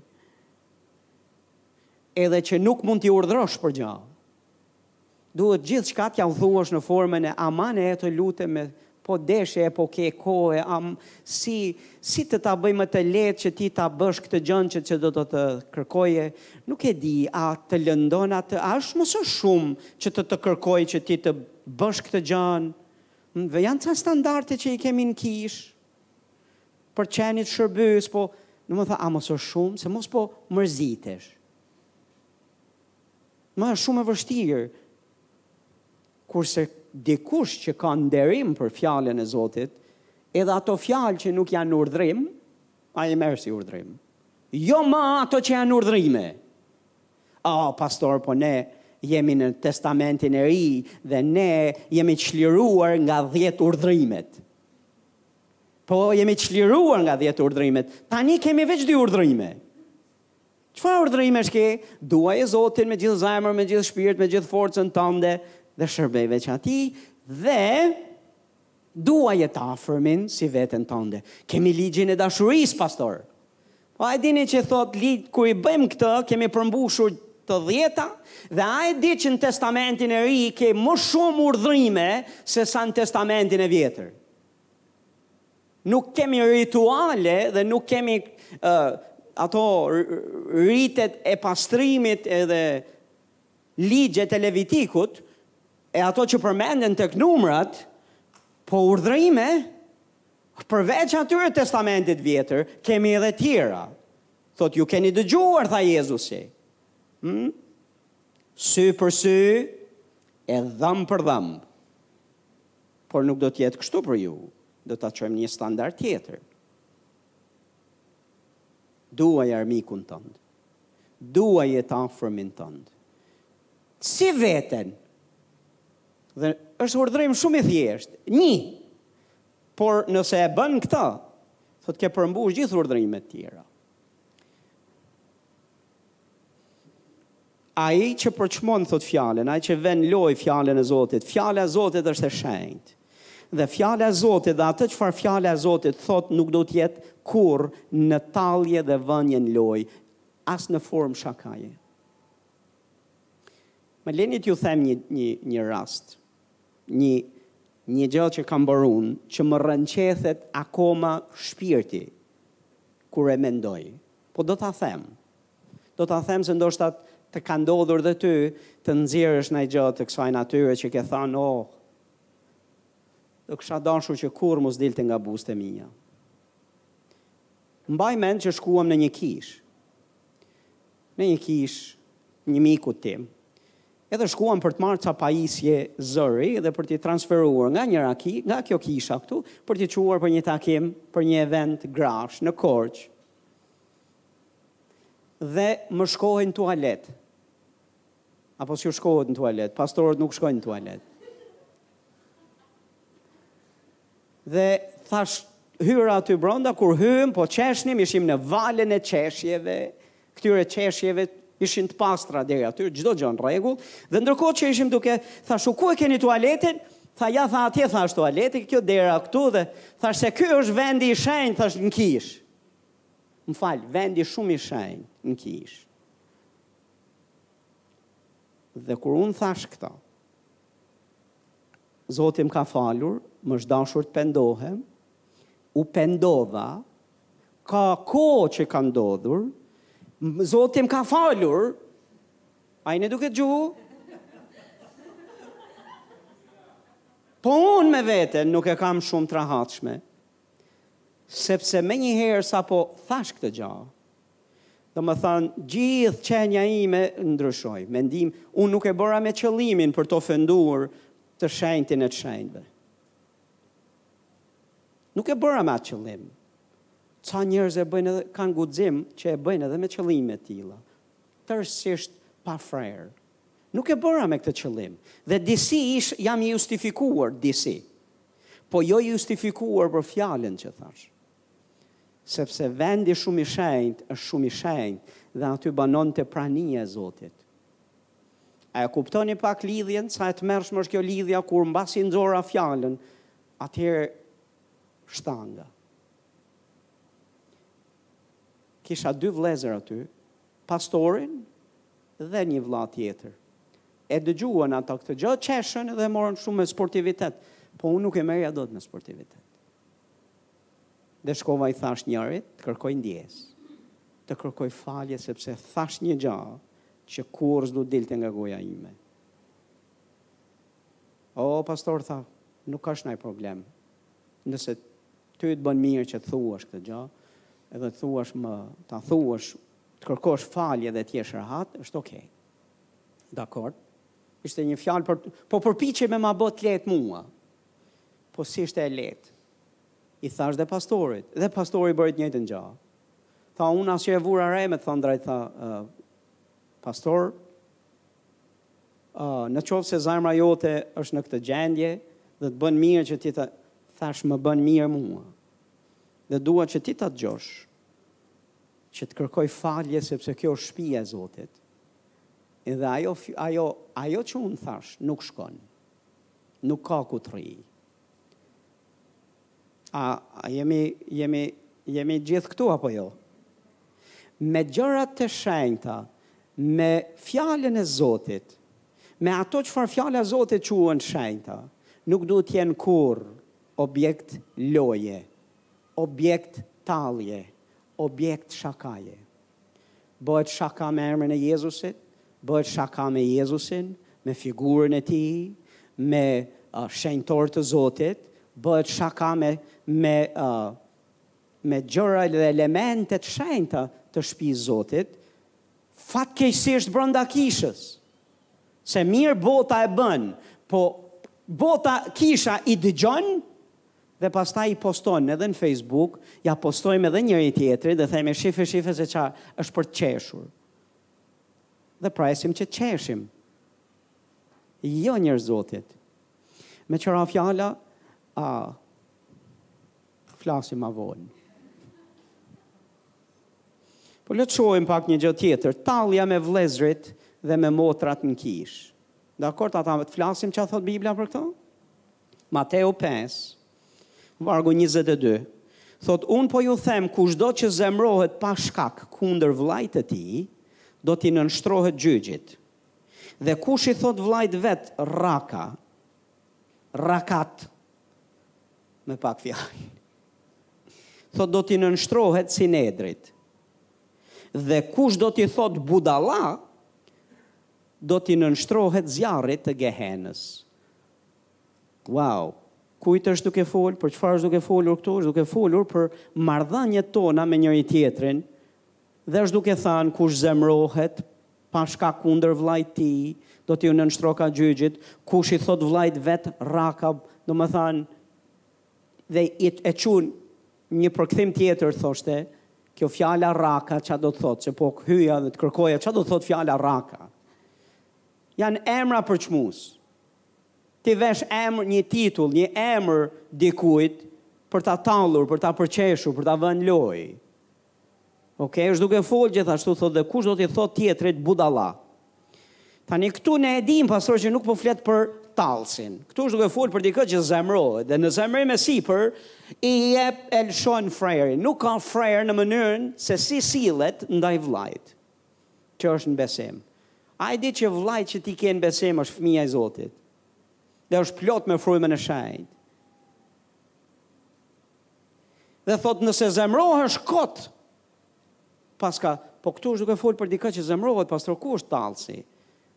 [SPEAKER 1] edhe që nuk mund t'i urdhërosh për gjë. Duhet gjithçka t'jua thuash në formën e aman e të lutem me po deshe e po ke kohë am si si të ta bëj më të lehtë që ti ta bësh këtë gjën që që do të të kërkoje nuk e di a të lëndon atë a është mos shumë që të të kërkoj që ti të bësh këtë gjën dhe janë ca standarde që i kemi në kish Për të qenit shërbyes po domethënë, a mos është shumë, se mos po mërzitesh. Ma është shumë e vështirë, kurse dikush që ka nderim për fjalën e Zotit, edhe ato fjalë që nuk janë urdhrim, ai i merr si urdhrim. Jo ma ato që janë urdhrime. A, oh, pastor, po ne jemi në testamentin e ri dhe ne jemi çliruar nga dhjetë urdhrimet. Po jemi çliruar nga 10 urdhërimet. Tani kemi veç dy urdhërime. Çfarë urdhërime ishin? Duaje Zotin me gjithë zemër, me gjithë shpirt, me gjithë forcën tënde dhe shërbej veç atij dhe duaje të afërmin si veten tënde. Kemi ligjin e dashurisë, pastor. Po a e dini që thot kur i bëjmë këto, kemi përmbushur të dhjeta dhe a e di që në Testamentin e Ri ke më shumë urdhërime se sa në Testamentin e Vjetër. Nuk kemi rituale dhe nuk kemi uh, ato ritet e pastrimit edhe ligjet e levitikut, e ato që përmenden tek Numrat, po urdhërime, përveç atyre testamentit vjetër, kemi edhe tjera. Thot, ju keni dëgjuar, tha Jezusi. Hmm? Sy për sy, e dhëmb për dhëmb. Por nuk do të jetë kështu për ju, do ta çojmë në një standard tjetër. Duaje armikun tënd. Duaje të afërmin tënd. Si veten. Dhe është urdhërim shumë i thjeshtë. Një. Por nëse e bën këtë, thotë ke përmbush gjithë urdhërimet tjera. Ai që përçmon thot fjalën, ai që ven në lojë fjalën e Zotit, fjala e Zotit është e shenjtë. Dhe fjala e Zotit dhe atë çfarë fjala e Zotit thot nuk do të jetë kurrë në tallje dhe vënie në lojë, as në formë shakaje. Më leni t'ju them një një një rast. Një një gjë që kam bërë unë, që më rrënqethet akoma shpirti kur e mendoj. Po do ta them. Do ta them se ndoshta të ka ndodhur dhe ty të nxjerrësh ndonjë gjë të kësaj natyre që ke thënë, oh, do kisha dashur që kurrë mos dilte nga buzët e mia. Mbaj mend që shkuam në një kishë. Në një kishë, një mikut tim, Edhe shkuam për të marrë ca pajisje zëri dhe për t'i transferuar nga njëra ki, nga kjo kisha këtu, për t'i çuar për një takim, për një event grash në Korçë. Dhe më shkohej në tualet. Apo s'ju shkohet në tualet, pastorët nuk shkojnë në tualet. Dhe thash hyra aty brenda, kur hyem po qeshnim, ishim në valën e qeshjeve, këtyre qeshjeve ishin të pastra deri aty, çdo gjë në rregull, dhe ndërkohë që ishim duke, thash ku e keni tualetin? Tha ja tha atje thash tualeti, kjo dera këtu dhe thash se ky është vendi i shenjtë, thash në kish. Më fal, vendi shumë i shenjtë në kish. Dhe kur un thash këto, Zoti më ka falur, më është dashur të pendohem, u pendova, ka kohë që ka ndodhur, Zoti më ka falur, a jeni duke dëgju? Po unë me veten nuk e kam shumë të rahatshme, sepse menjëherë sapo thash këtë gjë, Domethënë, gjithë qenia ime ndryshoi. Mendim, unë nuk e bëra me qëllimin për të ofenduar të shenjtin e të shenjtëve. Nuk e bëra me atë qëllim. Ca njerëz e bëjnë edhe kanë guxim që e bëjnë edhe me qëllime të tilla. Tërësisht pa frerë. Nuk e bëra me këtë qëllim. Dhe disi jam i justifikuar disi. Po jo i justifikuar për fjalën që thash. Sepse vendi shumë i shenjtë është shumë i shenjtë dhe aty banonte prania e Zotit. A e kuptoni pak lidhjen, sa e tmerrshme është kjo lidhja kur mbasi nxora fjalën, atëherë shtanga. Kisha dy vëllezër aty, pastorin dhe një vëlla tjetër. E dëgjuan ata këtë gjë, qeshën dhe e morën shumë me sportivitet, po unë nuk e merrja dot me sportivitet. Dhe shkova i thashë njërit, të kërkoj ndjesë, të kërkoj falje sepse thashë një gjë që kurrë s'du dilte nga goja ime. O, pastor tha, nuk ka asnjë problem. Nëse ty të bën mirë që të thuash këtë gjë, edhe të thuash më, ta thuash, të kërkosh falje dhe të jesh rahat, është okay. Dakor. Ishte një fjalë për po përpiqej me ma bë të lehtë mua. Po s'ishte e lehtë. I thashë dhe pastorit, dhe pastori bëri të njëjtën gjë. Tha, unë as e vura re, me të thënë të drejtën, tha, uh, pastor, uh, në qoftë se zemra jote është në këtë gjendje, dhe të bën mirë që ti ta thuash më bën mirë mua. Dhe dua që ti ta dëgjosh që të kërkoj falje sepse kjo është shtëpia e Zotit. Edhe ajo ajo ajo që un thash nuk shkon. Nuk ka ku të rri. A, a jemi, jemi, jemi gjithë këtu apo jo? Me gjërat e shenjta, me fjalën e Zotit, me ato çfarë fjala e Zotit i quan të shenjta, nuk duhet të jenë kurrë objekt loje, objekt talljeje, objekt shakaje. Bëhet shaka me emrin e Jezusit, bëhet shaka me Jezusin, me figurën e tij, me uh, shenjtorë të Zotit, bëhet shaka me me uh, me gjëra dhe elemente të shenjta të shtëpisë Zotit, fatkeqësisht brenda kishës. Se mirë bota e bën, po bota kisha i dëgjon, Dhe pastaj i postojmë edhe në Facebook, ia postojmë edhe njëri tjetrit dhe themi shife shife se ça është për të qeshur. Dhe presim që të qeshim. Jo njerëz të Zotit. Meqë ra fjala, a, flasim më vonë. Po le të shohim pak një gjë tjetër, tallja me vëllezërit dhe me motrat në kishë. Dakord, pa të flasim çfarë thotë Bibla për këto? Mateu pesë, vargu njëzet e dy, thotë, Unë po ju them, kushdo që zemërohet pa shkak kundër vëllait të tij, do t'i nënshtrohet gjyqit. Dhe kush i thotë vëllait të vet rraka, rraka, me pak fjalë, thotë do t'i nënshtrohet sinedrit. Dhe kush do t'i thotë budalla, do t'i nënshtrohet zjarrit të gehenës. Wow! Kujt është duke folë, për çfarë është duke folur këtu, është duke folur për marrëdhëniet tona me njëri tjetrin dhe është duke thënë kush zemërohet pa shkak kundër vëllait të tij, do t'iu nënshtroka gjyqit, kush i thotë vëllait të vet rraka, domethënë dhe edhe një përkthim tjetër thoshte, kjo fjala rraka çfarë do të thotë, se po hyja dhe të kërkoja çfarë do të thotë fjala rraka. Janë emra përçmues. T'i vësh emër, një titull, një emër dikujt për ta tallur, për ta përqeshur, për ta vënë lojë. Okej, është duke fol gjithashtu thotë dhe kush do t'i thotë tjetrit budalla. Tani këtu ne e dimë pastor që nuk po flet për tallsin. Këtu është duke fol për dikë që zemrohet dhe në zemrim e sipër i jep e lëshon frerin. Nuk ka frer në mënyrën se si sillet ndaj vllajt. që është në besim. Ai di që vllai që ti ke në besim është fëmija i Zotit? Dhe është plot me frymën e shenjtë. Dhe thot nëse zemrohesh kot paska, po këtu është duke fol për dikë që zemrohet pastor ku është tallsi?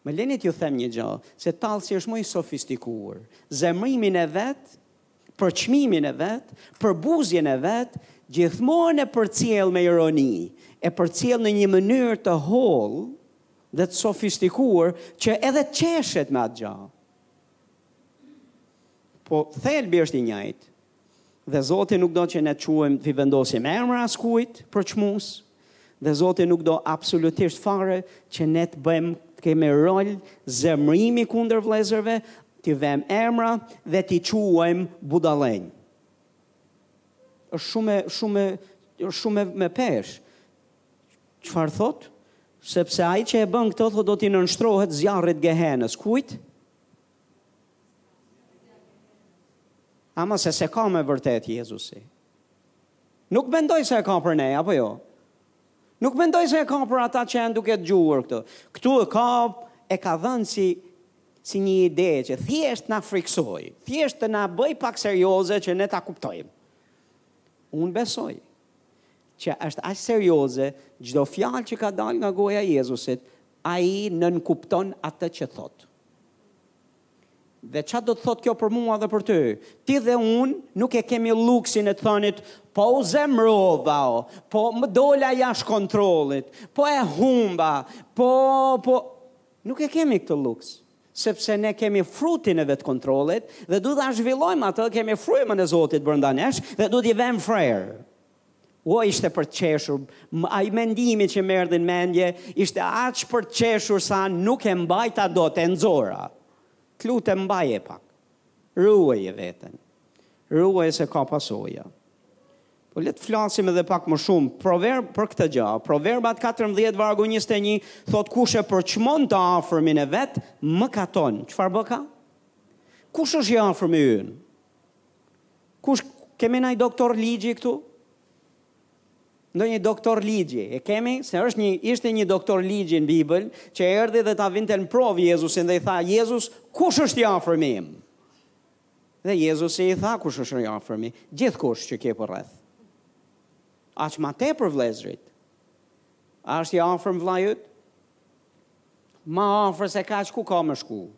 [SPEAKER 1] Më leni t'ju them një gjë, se tallsi është më i sofistikuar. Zemrimin e vet përçmimin e vet, përbuzjen e vet, gjithmonë e përcjell me ironi, e përcjell në një mënyrë të hollë dhe të sofistikuar që edhe qeshet me atë gjë. Po thelbi është i njëjtë. Dhe Zoti nuk do që ne të quajmë të vendosim emra askujt përçmues, Dhe Zoti nuk do absolutisht fare që ne të bëjmë të kemi rol zemërimi kundër vëllezërve, t'i vëmë emra dhe t'i quajmë budallenj. Është shumë shumë është shumë me peshë. Çfarë thotë? sepse ai që e bën këto thotë do t'i nënshtrohet zjarrit gehenës. Kujt? Ama se s'e ka me vërtet Jezusi. Nuk mendoj se e ka për ne, apo jo? Nuk mendoj se e ka për ata që janë duke dëgjuar këtë. Këtu e ka, e ka dhënë si, si një ide që thjesht na friksojë, thjesht të na bëjë pak serioze që ne ta kuptojmë. Unë besoj që është aq serioze çdo fjalë që ka dalë nga goja e Jezusit, ai nënkupton atë që thotë. Dhe ça do të thotë kjo për mua dhe për ty? Ti dhe unë nuk e kemi lluksin e të thënit, po u zemrova, po më dola jashtë kontrollit, po e humba, po, po. Nuk e kemi këtë lluks, sepse ne kemi frutin e vetëkontrollit dhe duhet ta zhvillojmë atë, kemi frymën e Zotit brenda nesh dhe duhet t'i vëmë frerë. O ishte për të qeshur, ai mendimi që më erdhi në mendje ishte aq për të qeshur sa nuk e mbajta dot, e nxora. Të lutem mbaje pak. Ruaje veten. Ruaje se ka pasoja. Po le të flasim edhe pak më shumë proverb për këtë gjë. Proverbat 14 vargu 21 thot kush e përçmon të afërmin e vet, mëkaton. Çfarë bëka? Kush është i afërmi ynë? Kush kemi naj doktor ligji këtu? Ndonjë doktor ligji e kemi se është një ishte një doktor ligji në Bibël që erdhi dhe ta vinte në provë Jezusin dhe i tha Jezus, kush është i afërmi im? Dhe Jezusi i tha kush është i afërmi, gjithkush që ke për rreth. Aq më tepër vëllezërit. A është i afërm vëllai yt? Ma afër se kaq ku ka me shku?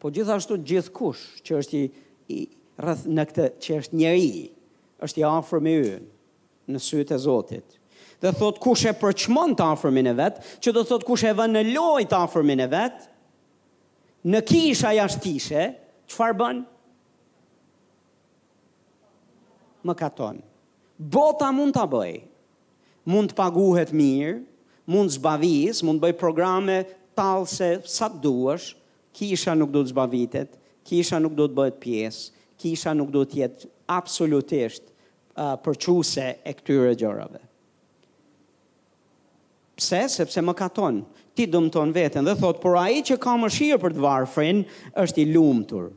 [SPEAKER 1] Po gjithashtu gjithkush që është i i rreth në këtë që është njeri, është i afërmi ynë në sytë e Zotit. Dhe thot kush e përçmon të afërmin e vet, që do thot kush e vën në lojë të afërmin e vet, në kishë a jashtë kishe, çfarë bën? Më katon. Bota mund ta bëj, Mund të paguhet mirë, mund të zbavisë, mund të bëjë programe tallëse sa të duash, kisha nuk duhet të zbavitet, kisha nuk duhet të bëhet pjesë, kisha nuk duhet të jetë absolutisht përçuese e këtyre gjërave. Pse? Sepse mëkaton. Ti dëmton veten dhe thot, por ai që ka mëshirë për të varfrin është i lumtur.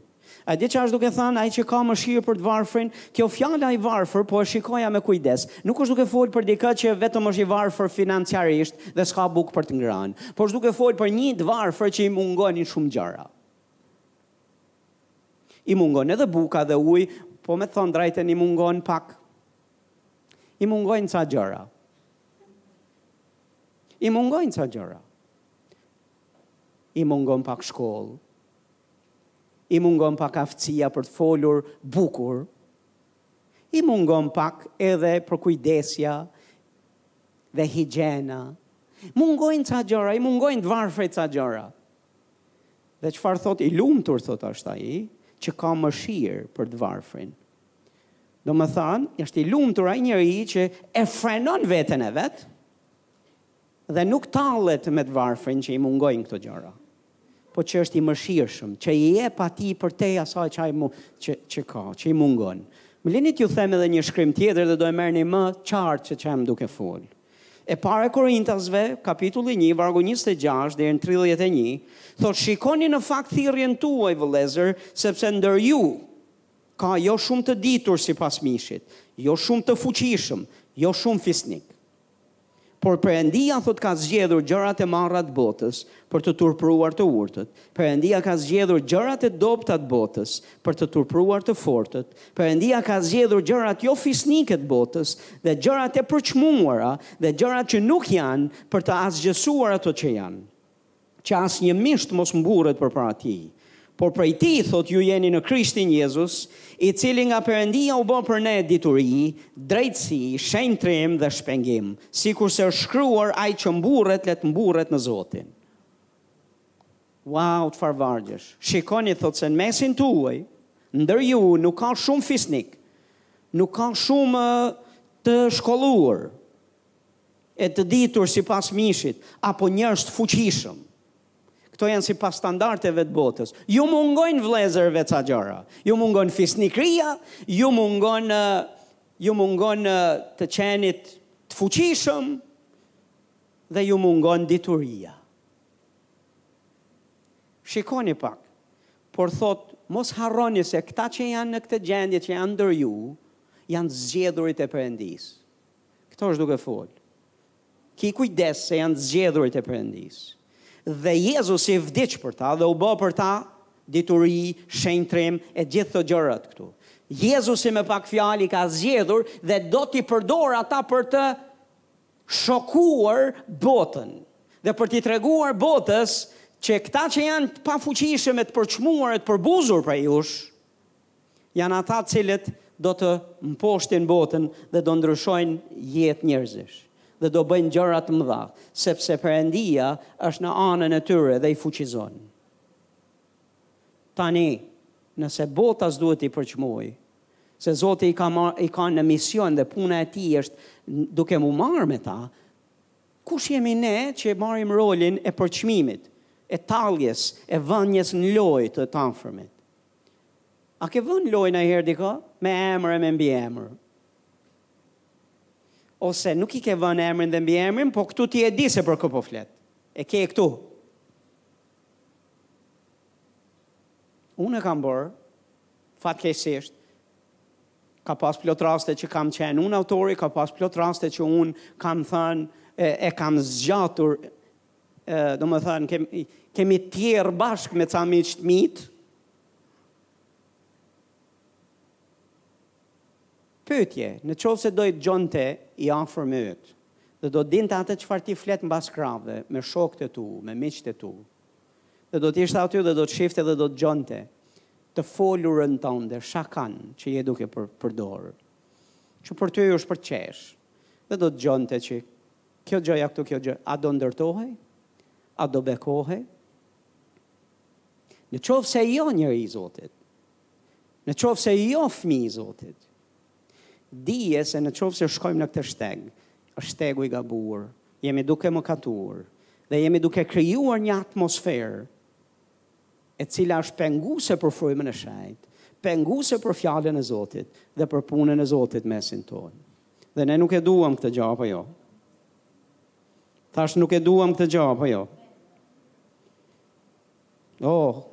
[SPEAKER 1] A di ça është duke thënë ai që ka mëshirë për të varfrin? Kjo fjala i varfër po e shikoja me kujdes. Nuk është duke fol për dikat që vetëm është i varfër financiarisht dhe s'ka bukë për të ngranë, por është duke fol për një të varfër që i mungojnë shumë gjëra. I mungon edhe buka dhe uji, po me thënë të drejtën i mungon pak. I mungojnë ca gjëra. I mungojnë ca gjëra. I mungon pak shkollë, I mungon pak aftësia për të folur bukur. I mungon pak edhe përkujdesja dhe higjiena. Mungojnë ca gjëra, i mungojnë të varfrit ca gjëra. Dhe çfarë thotë i lumtur thotë është ai që ka mëshirë për të varfrin. Domethanë, është i lumtur ai njeri që e frenon veten e vet, Dhe nuk tallet me të varfrin që i mungojnë këto gjëra, po që është i mëshirshëm, që i jep atij përtej asaj që ai që që ka, që i mungon. Më lini t'ju them edhe një shkrim tjetër dhe do e merrni më qartë që ç'jem duke fol. E para e Korintasve, kapitulli 1, vargu 26 deri në 31, thotë shikoni në fakt thirrjen tuaj vëllezër, sepse ndër ju ka jo shumë të ditur sipas mishit, jo shumë të fuqishëm, jo shumë fisnikë. Por Perëndia thotë ka zgjedhur gjërat e marra të botës për të turpëruar të urtët. Perëndia ka zgjedhur gjërat e dobëta të botës për të turpëruar të fortët. Perëndia ka zgjedhur gjërat jo fisnike të botës dhe gjërat e përçmuara dhe gjërat që nuk janë për të asgjësuar ato që janë. që asnjë mish të mos mburret përpara tij, por prej tij, thotë, ju jeni në Krishtin Jezus, i cili nga Perëndia u bë për ne dituri, drejtësi, shenjtrim dhe shpengim, sikurse është shkruar, ai që mburret, le të mburret në Zotin. Wow, çfarë vargjesh. Shikoni thotë se në mesin tuaj, ndër ju nuk ka shumë fisnikë. Nuk ka shumë të shkolluar. e të ditur sipas mishit, apo njerëz të fuqishëm. Këto janë sipas standardeve të botës. Ju mungojnë vëllezër, veç ca gjëra. Ju mungon fisnikëria, ju mungon ju mungon të qenit të fuqishëm dhe ju mungon dituria. Shikoni pak. Por thotë, mos harroni se këta që janë në këtë gjendje që janë ndër ju, janë zgjedhurit e Perëndisë. Këto është duke fol. Ki kujdes se janë zgjedhurit e Perëndisë. Dhe Jezusi vdiq për ta dhe u bë për ta dituri, shenjtrim e gjithë këto gjërat këtu. Jezusi me pak fjalë i ka zgjedhur dhe do t'i përdorë ata për të shokuar botën dhe për t'i treguar botës që këta që janë të pafuqishëm e të përçmuar e të përbuzur prej jush, janë ata të cilët do të mposhtin botën dhe do ndryshojnë jetë njerëzish dhe do bëjnë gjëra të mëdha, sepse Perëndia është në anën e tyre dhe i fuqizon. Tani, nëse bota s'duhet t'i përçmojë, se Zoti i ka marrë, i ka në mision dhe puna e tij është duke u marrë me ta, kush jemi ne që marrim rolin e përçmimit, e talljes, e vënjes në lojë të të afërmit? A ke vënë në lojë ndonjëherë dikë me emër e me mbiemër? Ose nuk i ke vënë emrin dhe mbiemrin, po këtu ti e di se për kë po flet. E ke këtu. Unë e kam bërë, fatkeqësisht, ka pas plot raste që kam qenë unë autori, ka pas plot raste që unë kam thënë e, e kam zgjatur domethënë kemi kemi tjerë bashkë me ca miq të mitë. Pyetje, në qoftë se do të dëgjonte i afërmi yt, dhe do të dinte atë çfarë ti flet mbas krahëve, me shokët e tu, me miqtë e tu, dhe do të ishte aty dhe do të shifte dhe do të dëgjonte të folurën tënde, shakan që je duke për, përdor, që për ty është për t'qesh, dhe do të dëgjonte që Kjo gjoja këtu kjo gjë a do ndërtohej? A do bekohej? Në qoftë se jo njeri i Zotit, në qoftë se jo fmi i Zotit, dije se në qoftë se shkojmë në këtë shteg, është shtegu i gabuar, jemi duke mëkatuar, dhe jemi duke krijuar një atmosferë, e cila është pengesë për frymën e shenjtë, pengesë për fjalën e Zotit dhe për punën e Zotit mesin tonë. Dhe ne nuk e duam këtë gjë apo jo? Tash nuk e duam këtë gjë apo jo? Oh.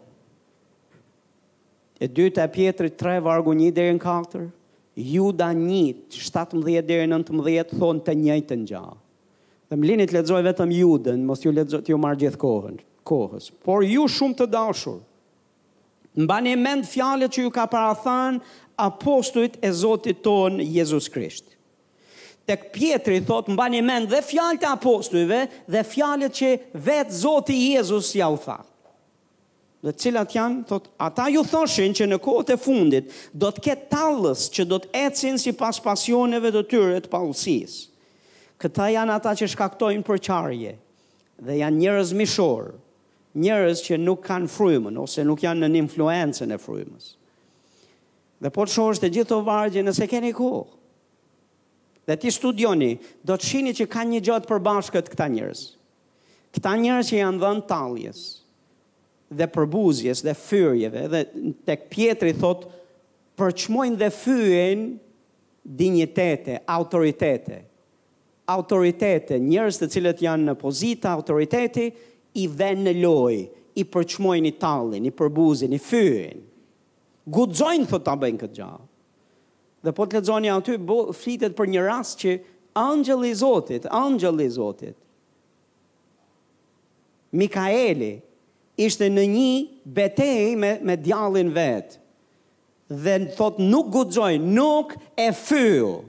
[SPEAKER 1] E dyta e Pjetrit tre vargu një deri në katër, Juda një, shtatëmbëdhjetë deri në nëntëmbëdhjetë thonë të njëjtën gjë. Dhe më lini të lexoj vetëm Judën, mos ju lexoj të ju marr gjithë kohën, kohës. Por ju shumë të dashur, mbani mend fjalët që ju ka parathënë apostujt e Zotit tonë Jezus Krisht. Tek Pjetri thotë mbani mend dhe fjalët e apostujve dhe fjalët që vetë Zoti Jezus jua tha. Dhe cilat janë, thotë, ata ju thoshin që në kohët e fundit do të ketë tallës që do të ecin sipas pasioneve të tyre të paudhësisë. Këta janë ata që shkaktojnë përçarje dhe janë njerëz mishorë, njerëz që nuk kanë frymën ose nuk janë nën influencën e frymës. Dhe po të shohësh të gjitha ato vargje nëse keni kohë. dhe t'i studioni, do të shihni që kanë një gjo të përbashkët këta njerëz. Këta njerëz që janë dhënë talljes dhe përbuzjes dhe fyerjeve dhe tek Pjetri thotë përçmojnë dhe fyejnë dinjitete, autoritete. Autoritete, njerëz të cilët janë në pozita autoriteti, i venë në lojë, i përçmojnë, i tallin, i përbuzin, i fyejnë. Guxojnë thotë ta bëjnë këtë gjë. Dhe po të lexoni aty bo, flitet për një rast që engjëlli i Zotit, engjëlli i Zotit. Mikaeli ishte në një betejë me me djallin vetë. Dhe thotë nuk guxoi, nuk e fyeu.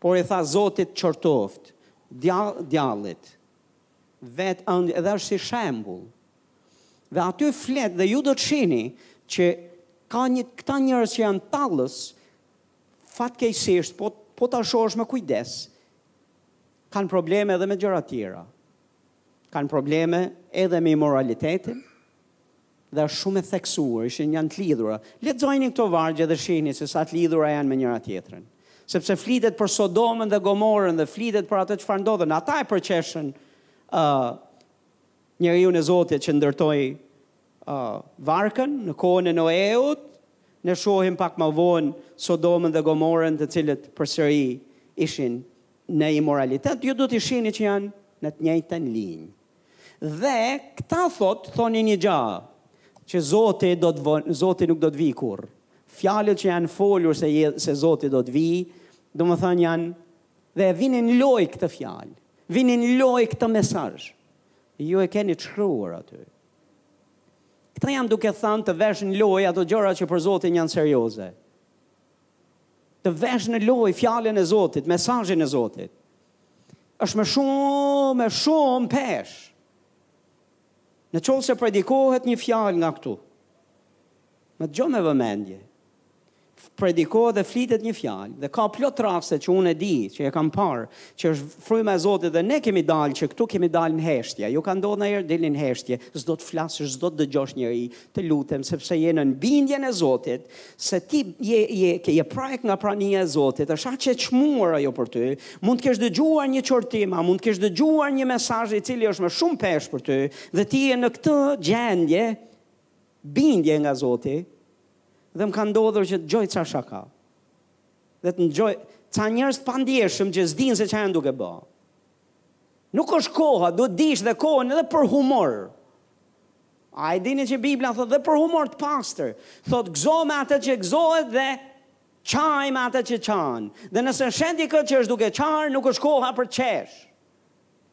[SPEAKER 1] Por i tha Zoti të qortoftë djallit. Vetë edhe është si shembull. Dhe aty flet dhe ju do të shihni që ka një këta njerëz që janë tallës fatkeqësisht po po ta shohësh me kujdes kanë probleme edhe me gjëra të tjera. Kanë probleme edhe me imoralitetin dhe është shumë e theksuar, ishin janë të lidhura. Lexojini këto vargje dhe shihni se sa të lidhura janë me njëra-tjetrën. Sepse flitet për Sodomën dhe Gomorën dhe flitet për atë çfarë ndodhen, ata e përqeshën, ë uh, Njeriun e Zotit që ndërtoi varkën në kohën e Noeut, ne shohim pak më vonë Sodomën dhe Gomorën të cilët përsëri ishin në imoralitet, ju do t'i shihni që janë në të njëjtën linjë. Dhe këta thotë, thonin një gjë, që Zoti do të vonojë, Zoti nuk do të vijë kurrë. Fjalët që janë folur se je, se Zoti do të vijë, domethënë janë Dhe vinin në lojë këtë fjalë. Vinin në lojë këtë mesazh. Ju e keni të shkruar aty. Këtë jam duke thënë të vesh në lojë ato gjëra që për Zotin janë serioze. Të vesh në lojë fjalën e Zotit, mesazhin e Zotit. Është me shumë, me shumë peshë. Në qoftë se predikohet një fjalë nga këtu, Më dëgjo me vëmendje. Predikohet dhe flitet një fjalë dhe ka plot raste që unë e di, që e kam parë, që është fryma e Zotit dhe ne kemi dalë që këtu kemi dalë në heshtje. Ju ka ndodhur ndonjëherë dilni në heshtje, s'do të flasësh, s'do të dëgjosh njeri, të lutem, sepse je nën bindjen e Zotit, se ti je je ke je prek nga prania e Zotit, është aq e çmuar ajo për ty. Mund të kesh dëgjuar një qortim, a mund të kesh dëgjuar një mesazh i cili është me shumë peshë për ty dhe ti je në këtë gjendje bindje nga Zoti dhe më ka ndodhur që të dëgjoj ca shaka dhe të dëgjoj ca njerëz të pandjeshëm që s'dinë se çfarë janë duke bë. Nuk është koha, duhet dish dhe kohën edhe për humor. A e dini që Biblia thotë dhe për humor të pastër, thotë gëzo me atë që gëzohet dhe qaj me atë që qan. Dhe nëse sheh ti këtë që është duke qarë, nuk është koha për qesh.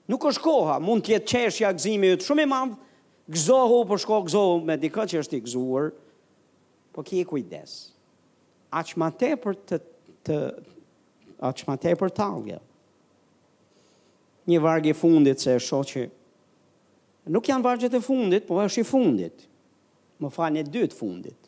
[SPEAKER 1] Nuk është koha, mund të jetë qeshja gëzimi yt shumë i madh. Gëzohu, po shko gëzohu me dikë që është i gëzuar. Po ki kujdes. Aq më tepër të të aq më tepër tallje. Një varg i fundit se e shoh që nuk janë vargjet e fundit, po është i fundit. Më falni e dytë e fundit.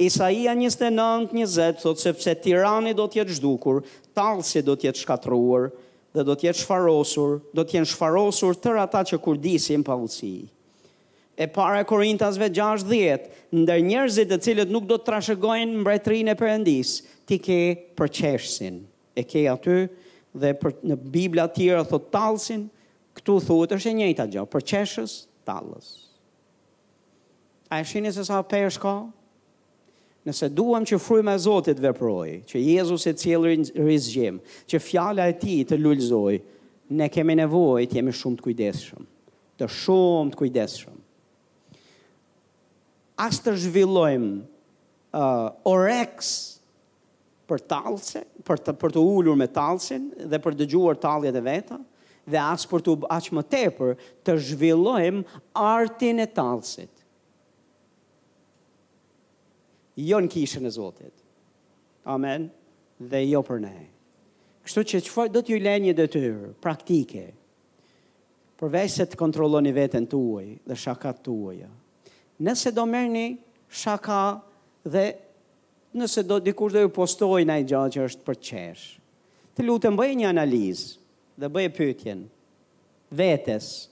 [SPEAKER 1] Isaia njëzet e nëntë njëzet thotë sepse tirani do të jetë zhdukur, tallësi do të jetë shkatërruar dhe do të jetë shfarosur, do të jenë shfarosur tërë ata që kurdisin paudhësi. E para e Korintasve gjashtë dhjetë, ndër njerëzit të cilët nuk do të trashëgojnë mbretërinë e Perëndisë, ti ke përqeshësin. E ke aty dhe për, në Bibla të tjera thotë tallësin, këtu thuhet është e njëjta gjë, përqeshës, tallës. A e shihni se sa peshë ka? Nëse duam që fryma e Zotit veprojë, që Jezusi të sjellë rizgjim, që fjala e Tij të lulëzojë, ne kemi nevojë të jemi shumë të kujdesshëm, të shumë të kujdesshëm. As të zhvillojmë uh, oreks për tallës se, për të, për të ulur me tallësin dhe për të dëgjuar talljet e veta dhe as për të aq më tepër të zhvillojmë artin e tallësit. Jo në kishën e Zotit. Amen. Dhe jo për ne. Kështu që çfarë do t'ju lë një detyrë praktike? Përveç se të kontrolloni veten tuaj dhe shakat tuaja. Nëse do merrni shaka dhe Nëse do dikush do ju postojë naj gja që është për t'qesh. Të lutem bëje një analizë dhe bëje pyetjen vetes,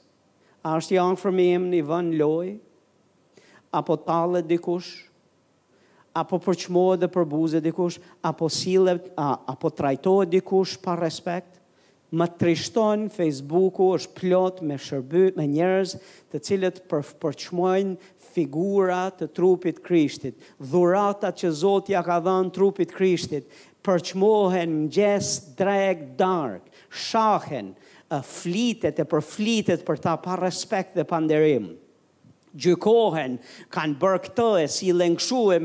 [SPEAKER 1] a është i afërmi im i vënë në lojë? Apo tallet dikush? Apo përçmohet dhe përbuzet dikush? Apo sillet, a, apo trajtohet dikush pa respekt? Më trishton fejsbuku është plot me shërby me njerëz të cilët përçmojnë figura të trupit krishtit dhuratat që zoti ia ka dhënë trupit krishtit përçmohen mëngjes drekë darkë shahen flitet e përflitet për ta pa respekt dhe pa nderim gjykohen kanë bërë këtë e sillen kshu e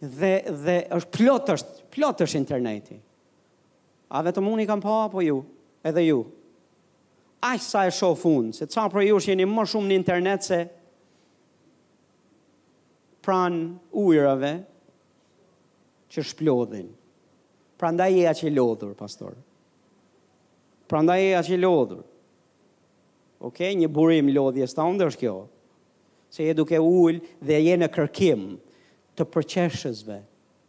[SPEAKER 1] dhe dhe është plot është plot është interneti A vetëm unë i kam pa apo ju? Edhe ju. Aq sa e shoh fund, se ca prej jush jeni më shumë në internet se pranë ujërave që shplodhin. Prandaj je aq i lodhur, pastor. Prandaj je aq i lodhur. Ok, një burim lodhjes tënde është kjo. Se je duke ul dhe je në kërkim të përqeshësve,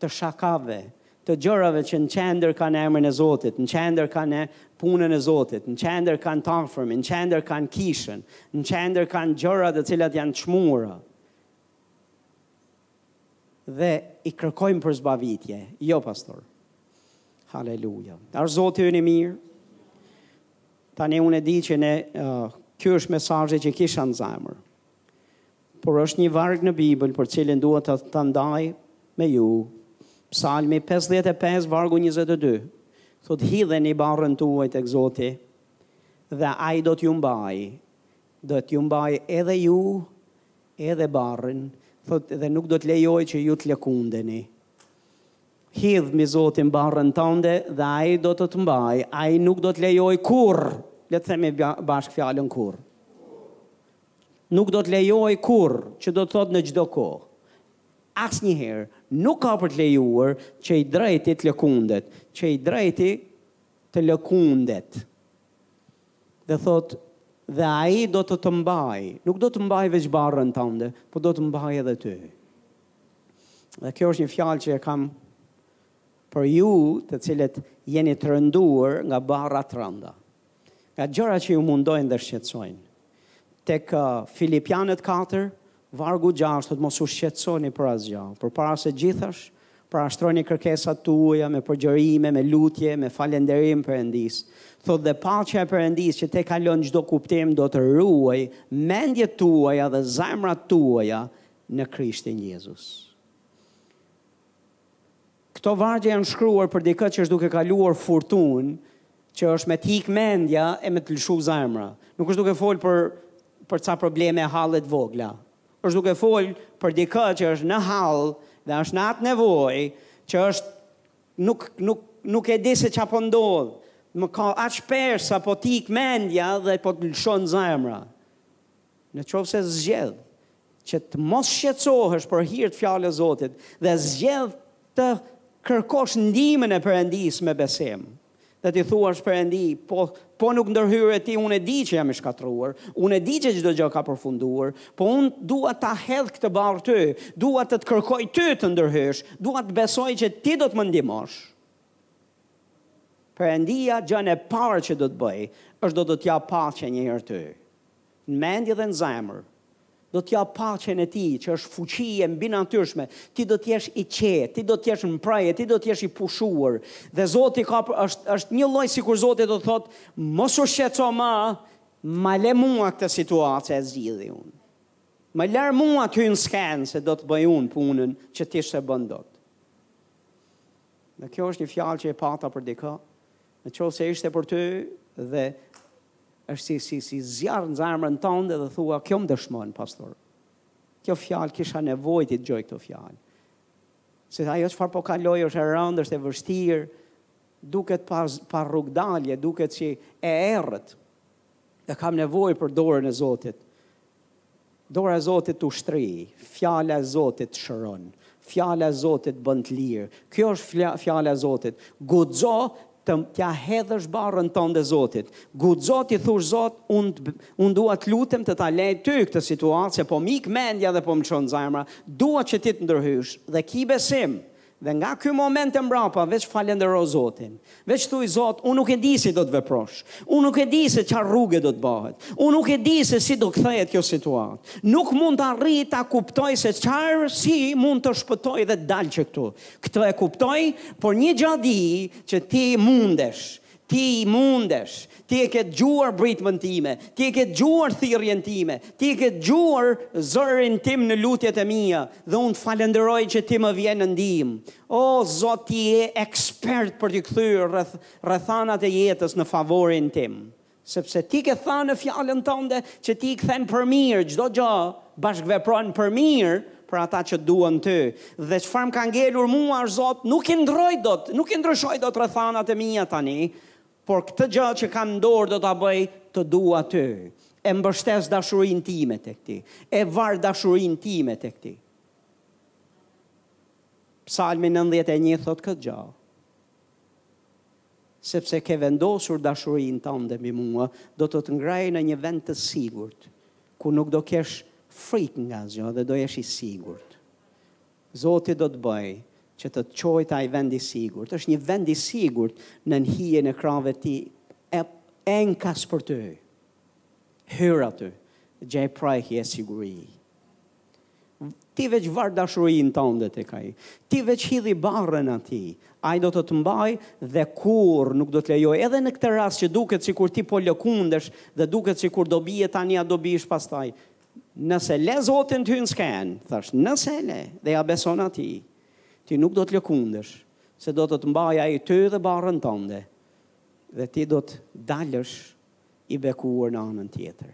[SPEAKER 1] të shakave, të gjërave që në qendër kanë emrin e Zotit, në qendër kanë punën e Zotit, në qendër kanë të afërmin, në qendër kanë kishën, në qendër kanë gjëra të cilat janë çmuara. Dhe i kërkojmë për zbavitje, jo pastor. Haleluja. Asht Zoti ynë i mirë. Tani unë e di që ne uh, ky është mesazhi që kisha në zemër. Por është një varg në Bibël për cilin dua ta ndaj me ju. Psalmi pesëdhjetë e pesë vargu njëzet e dy thotë hidheni barrën tuaj tek Zoti dhe ai do t'ju mbajë. Do t'ju mbajë edhe ju, edhe barrën, thotë dhe nuk do të lejojë që ju të lëkundeni. Hidh mbi Zotin barrën tënde dhe ai do të të mbajë. Ai nuk do të lejojë kurrë, le të themi bashkë fjalën kurrë. Nuk do të lejojë kurrë, që do të thotë në çdo kohë. Asnjëherë nuk ka për të lejuar që i drejti të lëkundet, që i drejti të lëkundet. Dhe thotë, dhe ai do të të mbajë, nuk do të mbajë veç barrën tënde, po do të mbajë edhe ty. Dhe kjo është një fjalë që e kam për ju, të cilët jeni të rënduar nga barra të rënda. Nga gjëra që ju mundojnë dhe shqetësojnë. Tek Filipianët katër, vargu gjashtë, thotë mos u shqetësoni për asgjë, por para së gjithash,, parashtroni kërkesat tuaja me përgjërime, me lutje, me falënderim Perëndisë. Thotë dhe paqja e Perëndisë që tejkalon çdo kuptim do të ruajë mendjet tuaja dhe zemrat tuaja në Krishtin Jezus. Këto vargje janë shkruar për dikë që është duke kaluar furtunë, që është me të ikë mendja e me të lëshu zemra. Nuk është duke folë për për ca probleme e halle të vogla. Është duke folë për dikë që është në hall dhe është në atë nevojë që është nuk nuk nuk e di se ça po ndodh. Më ka aq peshë sa po të ikë mendja dhe po të lëshon zemra. Në qoftë se zgjedh që të mos shqetësohesh për hir të fjalës Zotit dhe zgjedh të kërkosh ndihmën e Perëndisë me besim, dhe t'i thuash Perëndi, po po nuk ndërhyre ti, unë e di që jam i shkatërruar, unë e di që çdo gjë ka përfunduar, po unë dua ta hedh këtë barrë ty, dua të të kërkoj ty të ndërhysh, dua të besoj që ti do të më ndihmosh. Perëndia gjënë e parë që do të bëjë është do të t'ja paqe një herë ty. Në mendje dhe në zemër. Do të japë paqen e tij, që është fuqi e mbinatyrshme. Ti do të jesh i qetë, ti do të jesh në prehje, ti do të jesh i pushuar. Dhe Zoti ka për, është, është një lloj sikur Zoti do të thotë, mos u shqetëso më, ma le mua këtë situatë se e zgjidh unë. Më lër mua të hyj në skenë se do të bëj unë punën që ti s'e bën dot. Dhe kjo është një fjalë që e pata për dikë, Në qoftë se ishte për ty dhe është si si si zjarr në zemrën tënde dhe thua kjo më dëshmon pastor. Kjo fjalë kisha nevojë t'i dëgjoj këto fjalë. Se ajo çfarë po kaloj është e rëndë, është e vështirë, duket pa pa rrugëdalje, duket si e errët. Dhe kam nevojë për dorën e Zotit. Dora e Zotit t'u shtri, fjala e Zotit shëron, fjala e Zotit bën të lirë. Kjo është fjala e Zotit. Guxo të t'ia hedhësh barrën tënde Zotit. Guxo t'i thush Zot, unë un dua të lutem të ta lë ty këtë situatë se po m'ik mendja dhe po më lëshon zemra. Dua që ti të ndërhysh dhe ki besim Dhe nga ky moment e mbrapa veç falëndero Zotin. Veç thuj Zot, unë nuk e di si do të veprosh. Unë nuk e di se çfarë rruge do të bëhet. Unë nuk e di se si do kthehet kjo situatë. Nuk mund ta arrij ta kuptoj se çfarë si mund të shpëtoj dhe të dal që këtu. S'e kuptoj, por një gjë di që ti mundesh. Ti mundesh, ti e ke dëgjuar britmën time, ti e ke dëgjuar thirrjen time, ti e ke dëgjuar zërin tim në lutjet e mia dhe unë të falënderoj që ti më vjen në ndihmë. O Zot, ti je ekspert për t'i kthyer rrethanat e jetës në favorin tim. Sepse ti ke thënë në Fjalën tënde që ti i kthen për mirë, çdo gjë bashkëvepron për mirë, për ata që duan Ty, dhe çfarë më ka ngelur mua, o Zot, nuk i ndrroj dot, nuk i ndryshoj dot rrethanat e mia tani, por këtë gjë që kam në dorë do ta bëj, të dua Ty. E mbështes dashurinë time tek Ti. E var dashurinë time tek Ti. Psalmi 91 thotë këtë gjë. sepse ke vendosur dashurinë tënde mbi mua, do të të ngrajë në një vend të sigurt, ku nuk do kesh frikë nga asgjë dhe do jesh i sigurt. Zoti do të bëjë që të të çojë te ai vend i sigurt. Është një vend i sigurt nën hijen e krahëve të tij, enkas për ty. Hyr aty, gjej prehje e siguri. Ti veç var dashurinë tënde tek ai. Ti veç hidhi barrën atij. Ai do të të mbajë dhe kurrë nuk do të lejojë. Edhe në këtë rast që duket sikur ti po lëkundesh dhe duket sikur do bie tani a do biesh pastaj. Nëse le Zotin të hyjë në skenë, thashë, nëse e le dhe ja beson atij, ti nuk do të lëkundesh, se do të të mbajë ai ty dhe barrën tënde. Dhe ti do të dalësh i bekuar në anën tjetër.